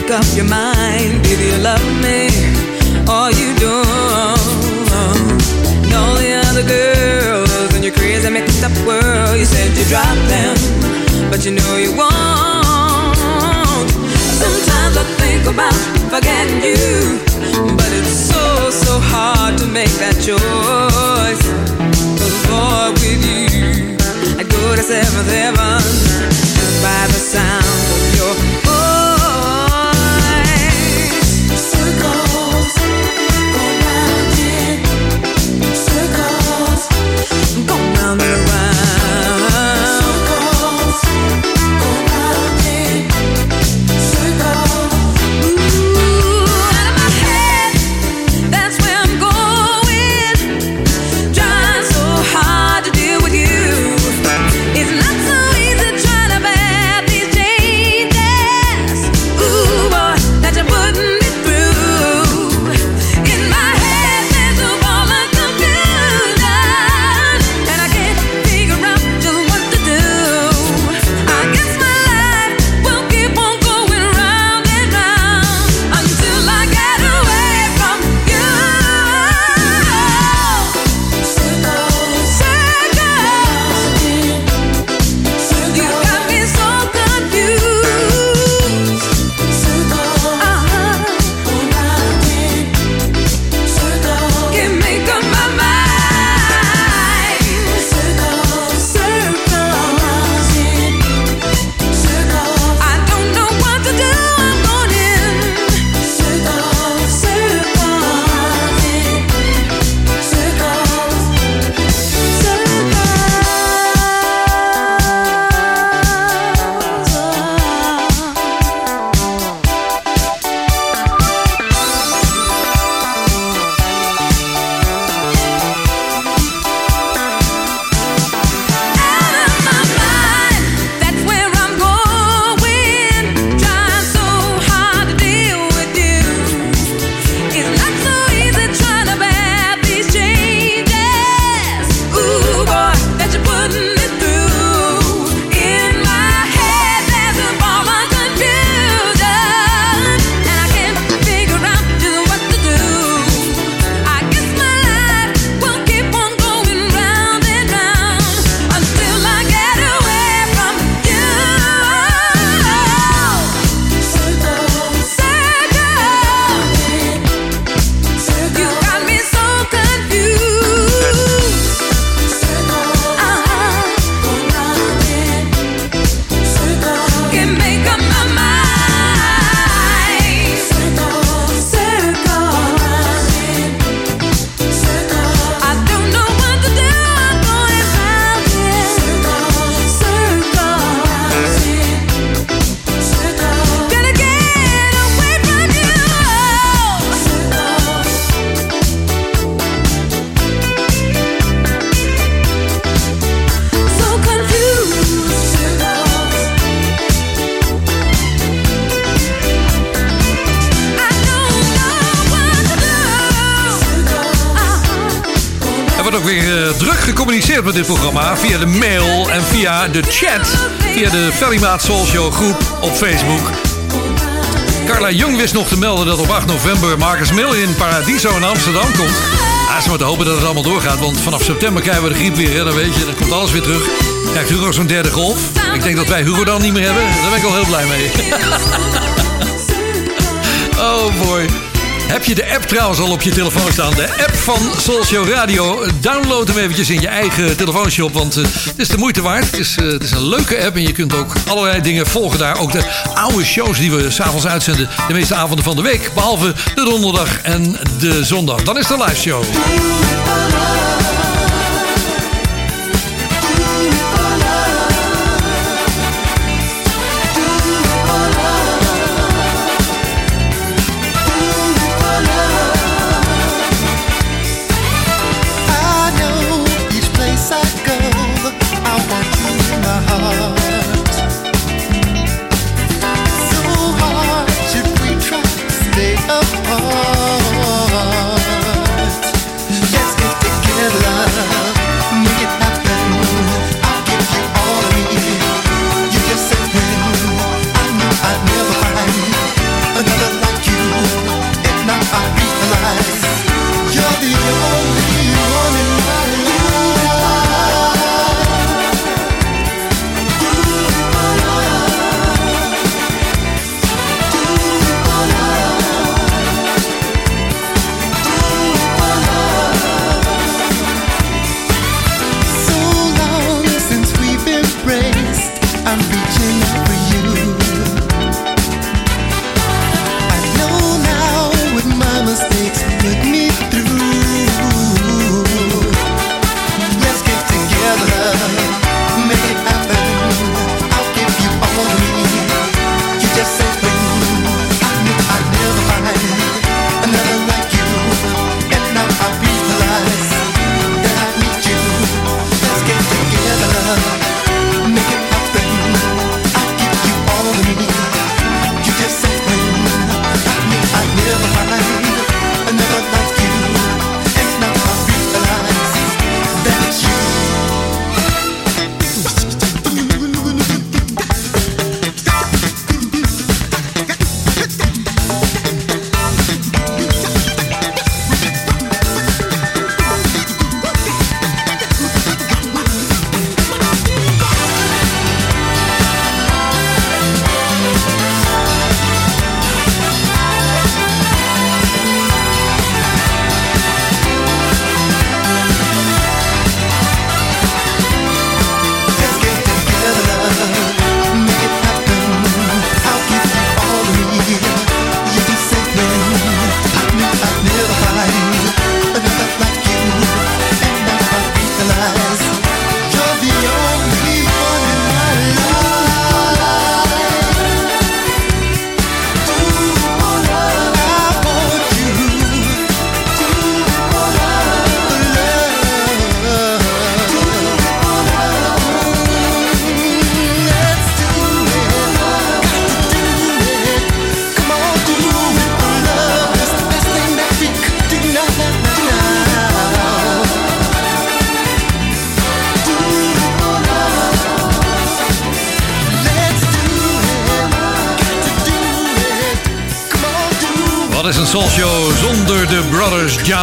Make up your mind. Either you love me or you don't. And all the other girls in your crazy mixed up world, you said you drop them, but you know you won't. Sometimes I think about forgetting you, but it's so, so hard to make that choice. Cause boy, with you, I go to seventh heaven by the sound Via de mail en via de chat. Via de Ferrymaat Show groep op Facebook. Carla Jong wist nog te melden dat op 8 november Marcus Mill in Paradiso in Amsterdam komt. Ze moeten hopen dat het allemaal doorgaat, want vanaf september krijgen we de griep weer. Dan weet je, dan komt alles weer terug. Krijgt Hugo zo'n derde golf. Ik denk dat wij Hugo dan niet meer hebben. Daar ben ik wel heel blij mee. oh boy. Heb je de app trouwens al op je telefoon staan? De app van Soul Show Radio. Download hem eventjes in je eigen telefoonshop, want eh, het is de moeite waard. Het is, eh, het is een leuke app en je kunt ook allerlei dingen volgen daar. Ook de oude shows die we s'avonds uitzenden. De meeste avonden van de week. Behalve de donderdag en de zondag. Dan is de live show.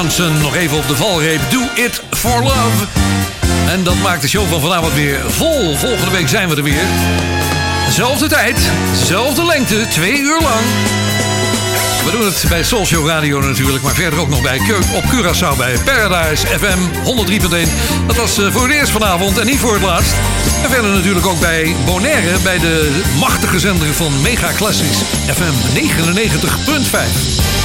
Nog even op de valreep. Do it for love. En dat maakt de show van vanavond weer vol. Volgende week zijn we er weer. Zelfde tijd, zelfde lengte, twee uur lang. We doen het bij Show Radio natuurlijk, maar verder ook nog bij Cur- op Curaçao bij Paradise FM 103.1. Dat was eh, voor het eerst vanavond en niet voor het laatst. En verder natuurlijk ook bij Bonaire, bij de machtige zender van Mega Classics FM 99.5.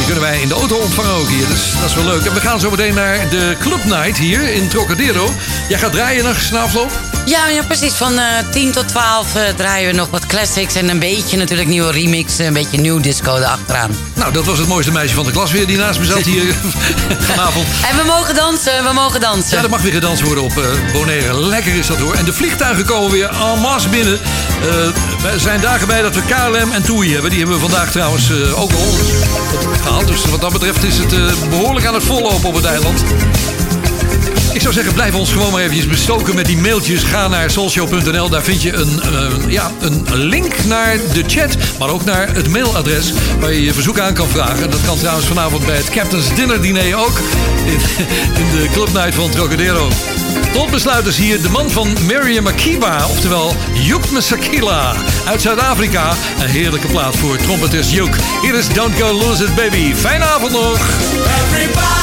Die kunnen wij in de auto ontvangen ook hier, dus dat is wel leuk. En we gaan zo meteen naar de Club Night hier in Trocadero. Jij gaat draaien nog na? Ja, ja, precies. Van eh 10 tot 12 eh, draaien we nog wat classics en een beetje natuurlijk nieuwe remix, een beetje nieuw disco erachteraan. Nou, dat was het mooiste meisje van de klas weer die naast me zat hier vanavond. En we mogen dansen, we mogen dansen. Ja, er mag weer gedanst worden op eh, Bonaire. Lekker is dat hoor. En de vliegtuigen komen weer en masse binnen. We zijn dagen bij dat we KLM en TUI hebben. Die hebben we vandaag trouwens ook al gehaald. Dus wat dat betreft is het eh, behoorlijk aan het vollopen op het eiland. Ik zou zeggen, blijf ons gewoon maar eventjes bestoken met die mailtjes. Ga naar soulshow.nl. Daar vind je een, eh, ja, een link naar de chat, maar ook naar het mailadres waar je je verzoek aan kan vragen. Dat kan trouwens vanavond bij het Captain's Dinner Diner ook. In, de clubnight van Trocadero. Tot besluit is hier de man van Miriam Makeba, oftewel Yuk Masakila uit Zuid-Afrika. Een heerlijke plaat voor trompetist Yuk. Hier is Don't Go Lose It Baby. Fijne avond nog. Everybody